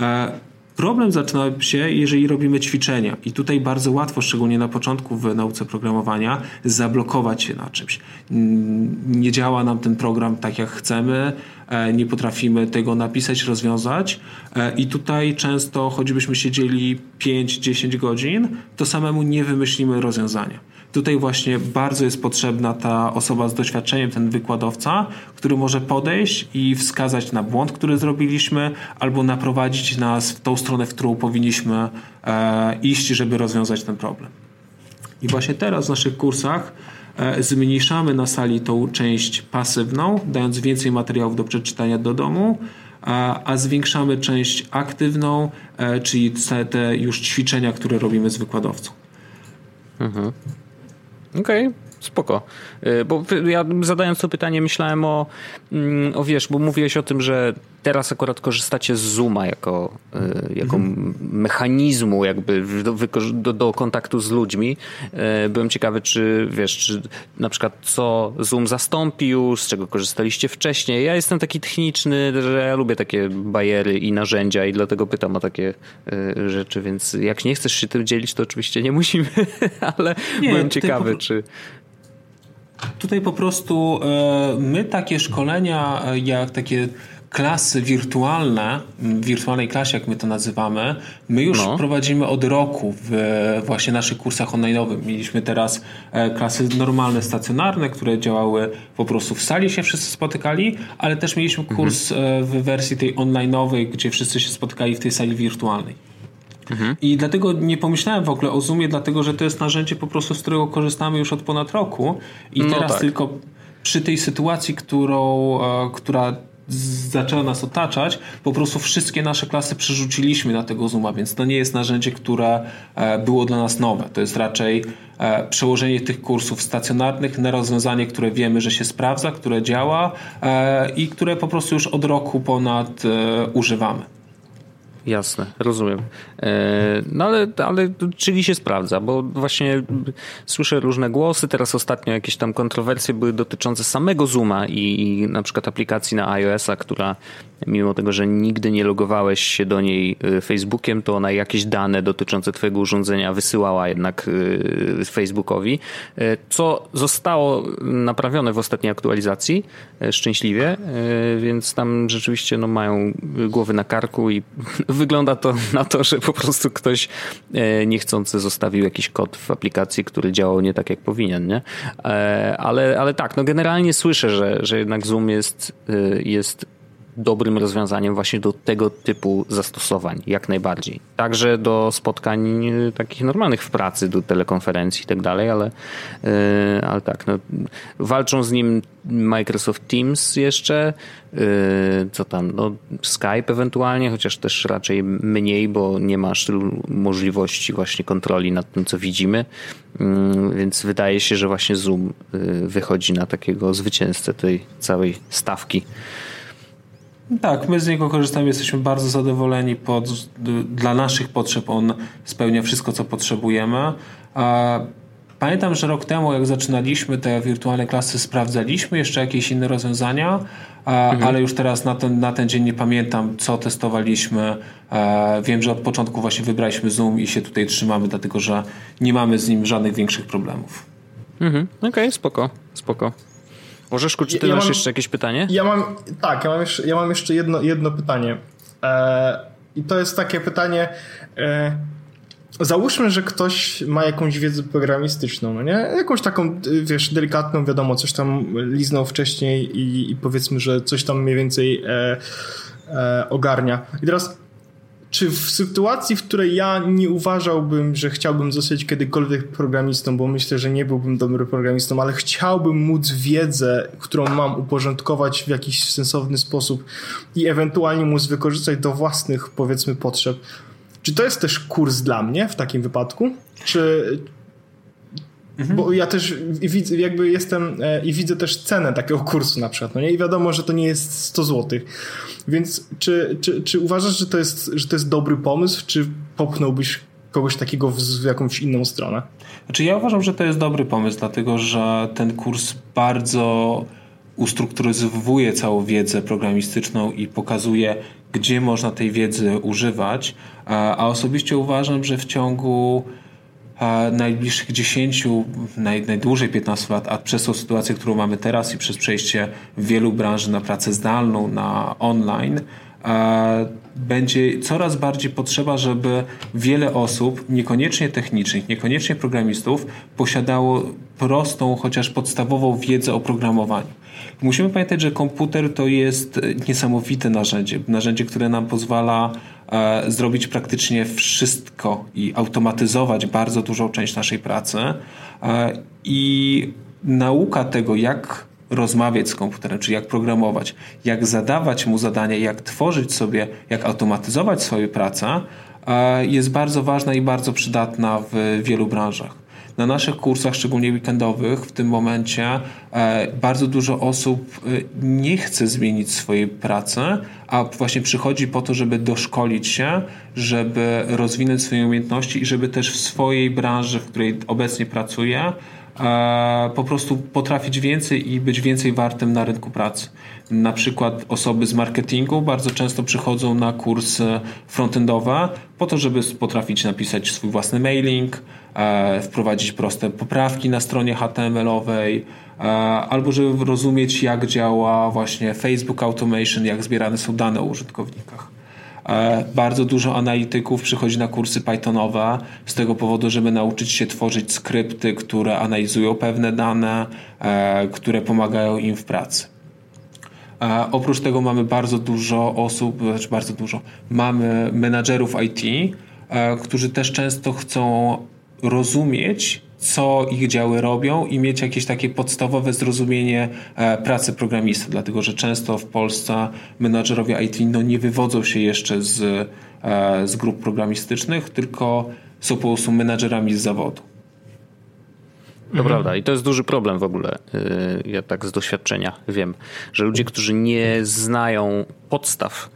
E, Problem zaczyna się, jeżeli robimy ćwiczenia i tutaj bardzo łatwo, szczególnie na początku w nauce programowania, zablokować się na czymś. Nie działa nam ten program tak, jak chcemy, e, nie potrafimy tego napisać, rozwiązać e, i tutaj często, choćbyśmy siedzieli 5-10 godzin, to samemu nie wymyślimy rozwiązania. Tutaj właśnie bardzo jest potrzebna ta osoba z doświadczeniem, ten wykładowca, który może podejść i wskazać na błąd, który zrobiliśmy, albo naprowadzić nas w tą stronę, w którą powinniśmy e, iść, żeby rozwiązać ten problem. I właśnie teraz w naszych kursach e, zmniejszamy na sali tą część pasywną, dając więcej materiałów do przeczytania do domu, a, a zwiększamy część aktywną, e, czyli te już ćwiczenia, które robimy z wykładowcą. Mhm. Okej, okay. Spoko. Y, bo ja zadając to pytanie myślałem o, mm, o wiesz, bo mówiłeś o tym, że teraz akurat korzystacie z Zooma jako, y, jako mhm. mechanizmu jakby do, do, do, kontaktu z ludźmi. Y, byłem ciekawy, czy wiesz, czy na przykład co Zoom zastąpił, z czego korzystaliście wcześniej. Ja jestem taki techniczny, że ja lubię takie bajery i narzędzia i dlatego pytam o takie rzeczy, więc jak nie chcesz się tym dzielić, to oczywiście nie musimy, ale nie, byłem ciekawy, po... czy Tutaj po prostu e, my takie szkolenia, e, jak takie klasy wirtualne, w wirtualnej klasie, jak my to nazywamy, my już no. prowadzimy od roku w właśnie naszych kursach online'owych. Mieliśmy teraz e, klasy normalne, stacjonarne, które działały po prostu w sali, się wszyscy spotykali, ale też mieliśmy kurs mhm. w wersji tej online'owej, gdzie wszyscy się spotykali w tej sali wirtualnej. Mhm. I dlatego nie pomyślałem w ogóle o Zoomie, dlatego że to jest narzędzie po prostu, z którego korzystamy już od ponad roku i no teraz tak. tylko przy tej sytuacji, którą, e, która zaczęła nas otaczać, po prostu wszystkie nasze klasy przerzuciliśmy na tego Zooma, więc to nie jest narzędzie, które e, było dla nas nowe. To jest raczej e, przełożenie tych kursów stacjonarnych na rozwiązanie, które wiemy, że się sprawdza, które działa i które po prostu już od roku ponad używamy. Jasne, rozumiem. E, no ale, ale czyli się sprawdza, bo właśnie słyszę różne głosy. Teraz ostatnio jakieś tam kontrowersje były dotyczące samego Zooma i, i na przykład aplikacji na iOS-a, która mimo tego, że nigdy nie logowałeś się do niej y, Facebookiem, to ona jakieś dane dotyczące twojego urządzenia wysyłała jednak y, Facebookowi, y, co zostało naprawione w ostatniej aktualizacji szczęśliwie, więc tam rzeczywiście no, mają głowy na karku i wygląda to na to, że po prostu ktoś niechcący zostawił jakiś kod w aplikacji, który działał nie tak jak powinien, nie? Ale, ale tak, no generalnie słyszę, że, że jednak Zoom jest, jest dobrym rozwiązaniem właśnie do tego typu zastosowań, jak najbardziej. Także do spotkań y, takich normalnych w pracy, do telekonferencji i tak dalej, ale, y, ale tak, no, walczą z nim Microsoft Teams jeszcze, co tam, no, Skype ewentualnie, chociaż też raczej mniej, bo nie masz tylu możliwości właśnie kontroli nad tym, co widzimy, mm, więc wydaje się, że właśnie Zoom wychodzi na takiego zwycięzcę tej całej stawki. Tak, my z niego korzystamy, jesteśmy bardzo zadowoleni. Pod, dla naszych potrzeb on spełnia wszystko, co potrzebujemy. Pamiętam, że rok temu, jak zaczynaliśmy te wirtualne klasy, sprawdzaliśmy jeszcze jakieś inne rozwiązania, mhm. ale już teraz na ten, na ten dzień nie pamiętam, co testowaliśmy. Wiem, że od początku właśnie wybraliśmy Zoom i się tutaj trzymamy, dlatego że nie mamy z nim żadnych większych problemów. Mhm. Okej, okay, spoko, spoko. Orzeszku, czy ty ja masz mam, jeszcze jakieś pytanie? Ja mam, tak, ja mam jeszcze, ja mam jeszcze jedno, jedno pytanie. E, I to jest takie pytanie. E, załóżmy, że ktoś ma jakąś wiedzę programistyczną, no nie? Jakąś taką, wiesz, delikatną, wiadomo, coś tam liznął wcześniej i, i powiedzmy, że coś tam mniej więcej e, e ogarnia. I teraz czy w sytuacji, w której ja nie uważałbym, że chciałbym zostać kiedykolwiek programistą, bo myślę, że nie byłbym dobrym programistą, ale chciałbym móc wiedzę, którą mam uporządkować w jakiś sensowny sposób i ewentualnie móc wykorzystać do własnych, powiedzmy, potrzeb. Czy to jest też kurs dla mnie w takim wypadku? Czy, Mhm. Bo ja też widzę, jakby jestem e, i widzę też cenę takiego kursu na przykład, no nie? I wiadomo, że to nie jest 100 zł. Więc czy, czy, czy uważasz, że to, jest, że to jest dobry pomysł, czy popchnąłbyś kogoś takiego w, w jakąś inną stronę? Znaczy ja uważam, że to jest dobry pomysł, dlatego że ten kurs bardzo ustrukturyzowuje całą wiedzę programistyczną i pokazuje, gdzie można tej wiedzy używać, a osobiście uważam, że w ciągu najbliższych 10, naj, najdłużej 15 lat, a przez tą sytuację, którą mamy teraz i przez przejście wielu branży na pracę zdalną, na online, będzie coraz bardziej potrzeba, żeby wiele osób, niekoniecznie technicznych, niekoniecznie programistów, posiadało prostą, chociaż podstawową wiedzę o programowaniu. Musimy pamiętać, że komputer to jest niesamowite narzędzie. Narzędzie, które nam pozwala zrobić praktycznie wszystko i automatyzować bardzo dużą część naszej pracy. E, I nauka tego, jak rozmawiać z komputerem, czyli jak programować, jak zadawać mu zadania, jak tworzyć sobie, jak automatyzować swoją pracę, e, jest bardzo ważna i bardzo przydatna w wielu branżach. Na naszych kursach, szczególnie weekendowych, w tym momencie e, bardzo dużo osób e, nie chce zmienić swojej pracy, a właśnie przychodzi po to, żeby doszkolić się, żeby rozwinąć swoje umiejętności i żeby też w swojej branży, w której obecnie pracuje, po prostu potrafić więcej i być więcej wartym na rynku pracy. Na przykład osoby z marketingu bardzo często przychodzą na kursy frontendowe po to, żeby potrafić napisać swój własny mailing, e, wprowadzić proste poprawki na stronie HTML-owej, e, albo żeby rozumieć, jak działa właśnie Facebook Automation, jak zbierane są dane o użytkownikach. E, bardzo dużo analityków przychodzi na kursy Pythonowe z tego powodu, żeby nauczyć się tworzyć skrypty, które analizują pewne dane, e, które pomagają im w pracy. E, oprócz tego mamy bardzo dużo osób, znaczy bardzo dużo, mamy menadżerów IT, którzy też często chcą rozumieć, co ich działy robią i mieć jakieś takie podstawowe zrozumienie e, pracy programisty, dlatego że często w Polsce menadżerowie IT no, nie wywodzą się jeszcze z, e, z grup programistycznych, tylko są po prostu menadżerami z zawodu. To mhm. prawda i to jest duży problem w ogóle. Y, ja tak z doświadczenia wiem, że ludzie, którzy nie znają podstaw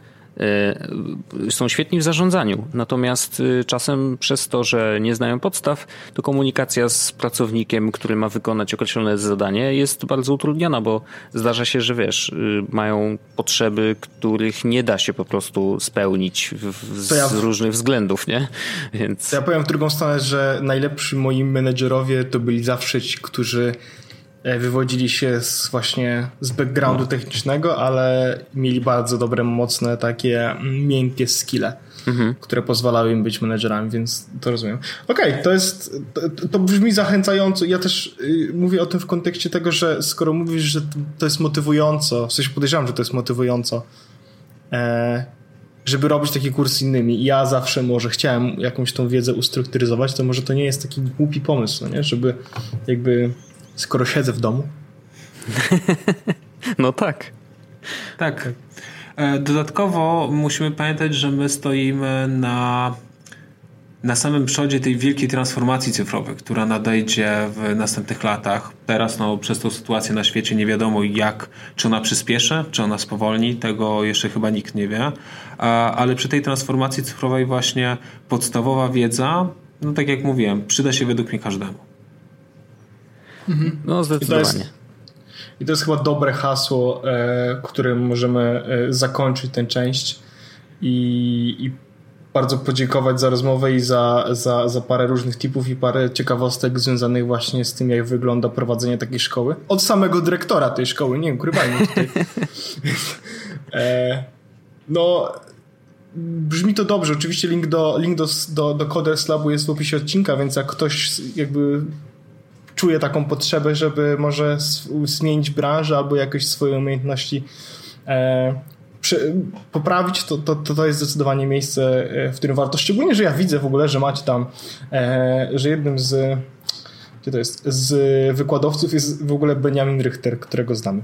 są świetni w zarządzaniu, natomiast y, czasem przez to, że nie znają podstaw, to komunikacja z pracownikiem, który ma wykonać określone zadanie jest bardzo utrudniona, bo zdarza się, że wiesz, y, mają potrzeby, których nie da się po prostu spełnić w, z ja, różnych względów, nie? Więc... ja powiem w drugą stronę, że najlepsi moi menedżerowie to byli zawsze ci, którzy E, wywodzili się z właśnie z backgroundu no. technicznego, ale mieli bardzo dobre, mocne, takie miękkie skille, mhm. które pozwalały im być menedżerami, więc to rozumiem. Okej, okay, to jest, to, to, brzmi zachęcająco. Ja też y, mówię o tym w kontekście tego, że skoro mówisz, że to jest motywująco, w sensie podejrzewam, że to jest motywująco, e, żeby robić taki kurs z innymi. Ja zawsze może chciałem jakąś tą wiedzę ustrukturyzować, to może to nie jest taki głupi pomysł, no nie? żeby jakby skoro siedzę w domu. no tak. Tak. E, dodatkowo musimy pamiętać, że my stoimy na, na samym przodzie tej wielkiej transformacji cyfrowej, która nadejdzie w następnych latach. Teraz no, przez tą sytuację na świecie nie wiadomo jak, czy ona przyspieszy, czy ona spowolni, tego jeszcze chyba nikt nie wie. Ale przy tej transformacji cyfrowej właśnie podstawowa wiedza, no tak jak mówiłem, przyda się według mnie każdemu. Mhm. No zdecydowanie. I to jest chyba dobre hasło, e, którym możemy e, zakończyć tę część i, i bardzo podziękować za rozmowę i za, za, za parę różnych tipów i parę ciekawostek związanych właśnie z tym, jak wygląda prowadzenie takiej szkoły. Od samego dyrektora tej szkoły, nie ukrywajmy tutaj. e, no, brzmi to dobrze. Oczywiście link do, link do, do, do Coders Labu jest w opisie odcinka, więc jak ktoś jakby czuje taką potrzebę, żeby może zmienić branżę albo jakoś swoje umiejętności e, przy, poprawić, to, to, to jest zdecydowanie miejsce, e, w którym warto. Szczególnie, że ja widzę w ogóle, że macie tam, e, że jednym z gdzie to jest? Z wykładowców jest w ogóle Benjamin Richter, którego znamy.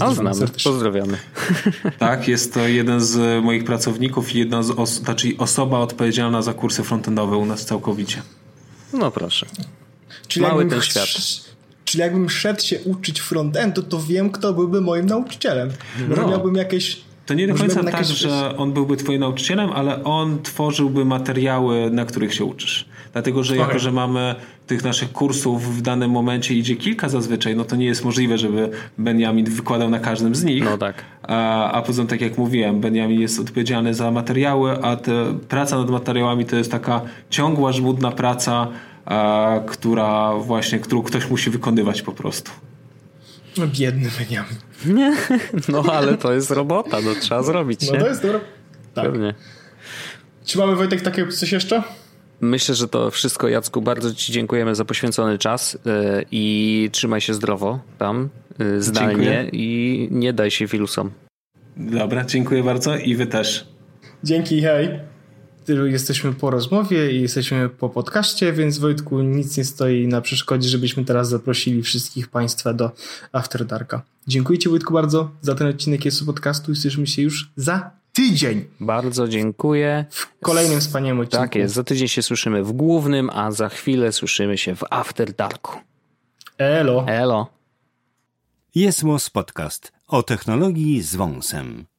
A, znamy. Pozdrawiamy. Tak, jest to jeden z moich pracowników i jedna z os znaczy osoba odpowiedzialna za kursy frontendowe u nas całkowicie. No proszę. Czyli Mały ten świat. Czyli jakbym szedł się uczyć frontendu, to wiem, kto byłby moim nauczycielem. No. miałbym jakieś to nie do końca tak, że on byłby twoim nauczycielem, ale on tworzyłby materiały, na których się uczysz. Dlatego, że okay. jako, że mamy tych naszych kursów w danym momencie idzie kilka zazwyczaj, no to nie jest możliwe, żeby Benjamin wykładał na każdym z nich. No tak. A, a poza tym, tak jak mówiłem, Benjamin jest odpowiedzialny za materiały, a te, praca nad materiałami to jest taka ciągła, żmudna praca, która właśnie, którą ktoś musi wykonywać po prostu. No biedny Benjamin. No ale to jest robota, no trzeba zrobić. No to jest dobra. Tak. Pewnie. Czy mamy Wojtek takie coś jeszcze? Myślę, że to wszystko, Jacku. Bardzo Ci dziękujemy za poświęcony czas e, i trzymaj się zdrowo tam, e, zdalnie dziękuję. i nie daj się wirusom. Dobra, dziękuję bardzo i Wy też. Dzięki, hej jesteśmy po rozmowie i jesteśmy po podcaście, więc Wojtku nic nie stoi na przeszkodzie, żebyśmy teraz zaprosili wszystkich Państwa do After Darka. Dziękuję Ci Wojtku bardzo za ten odcinek jest podcastu i słyszymy się już za tydzień. Bardzo dziękuję. W kolejnym wspaniałym odcinku. Tak jest, za tydzień się słyszymy w głównym, a za chwilę słyszymy się w After Darku. Elo. Elo. Jest Podcast o technologii z wąsem.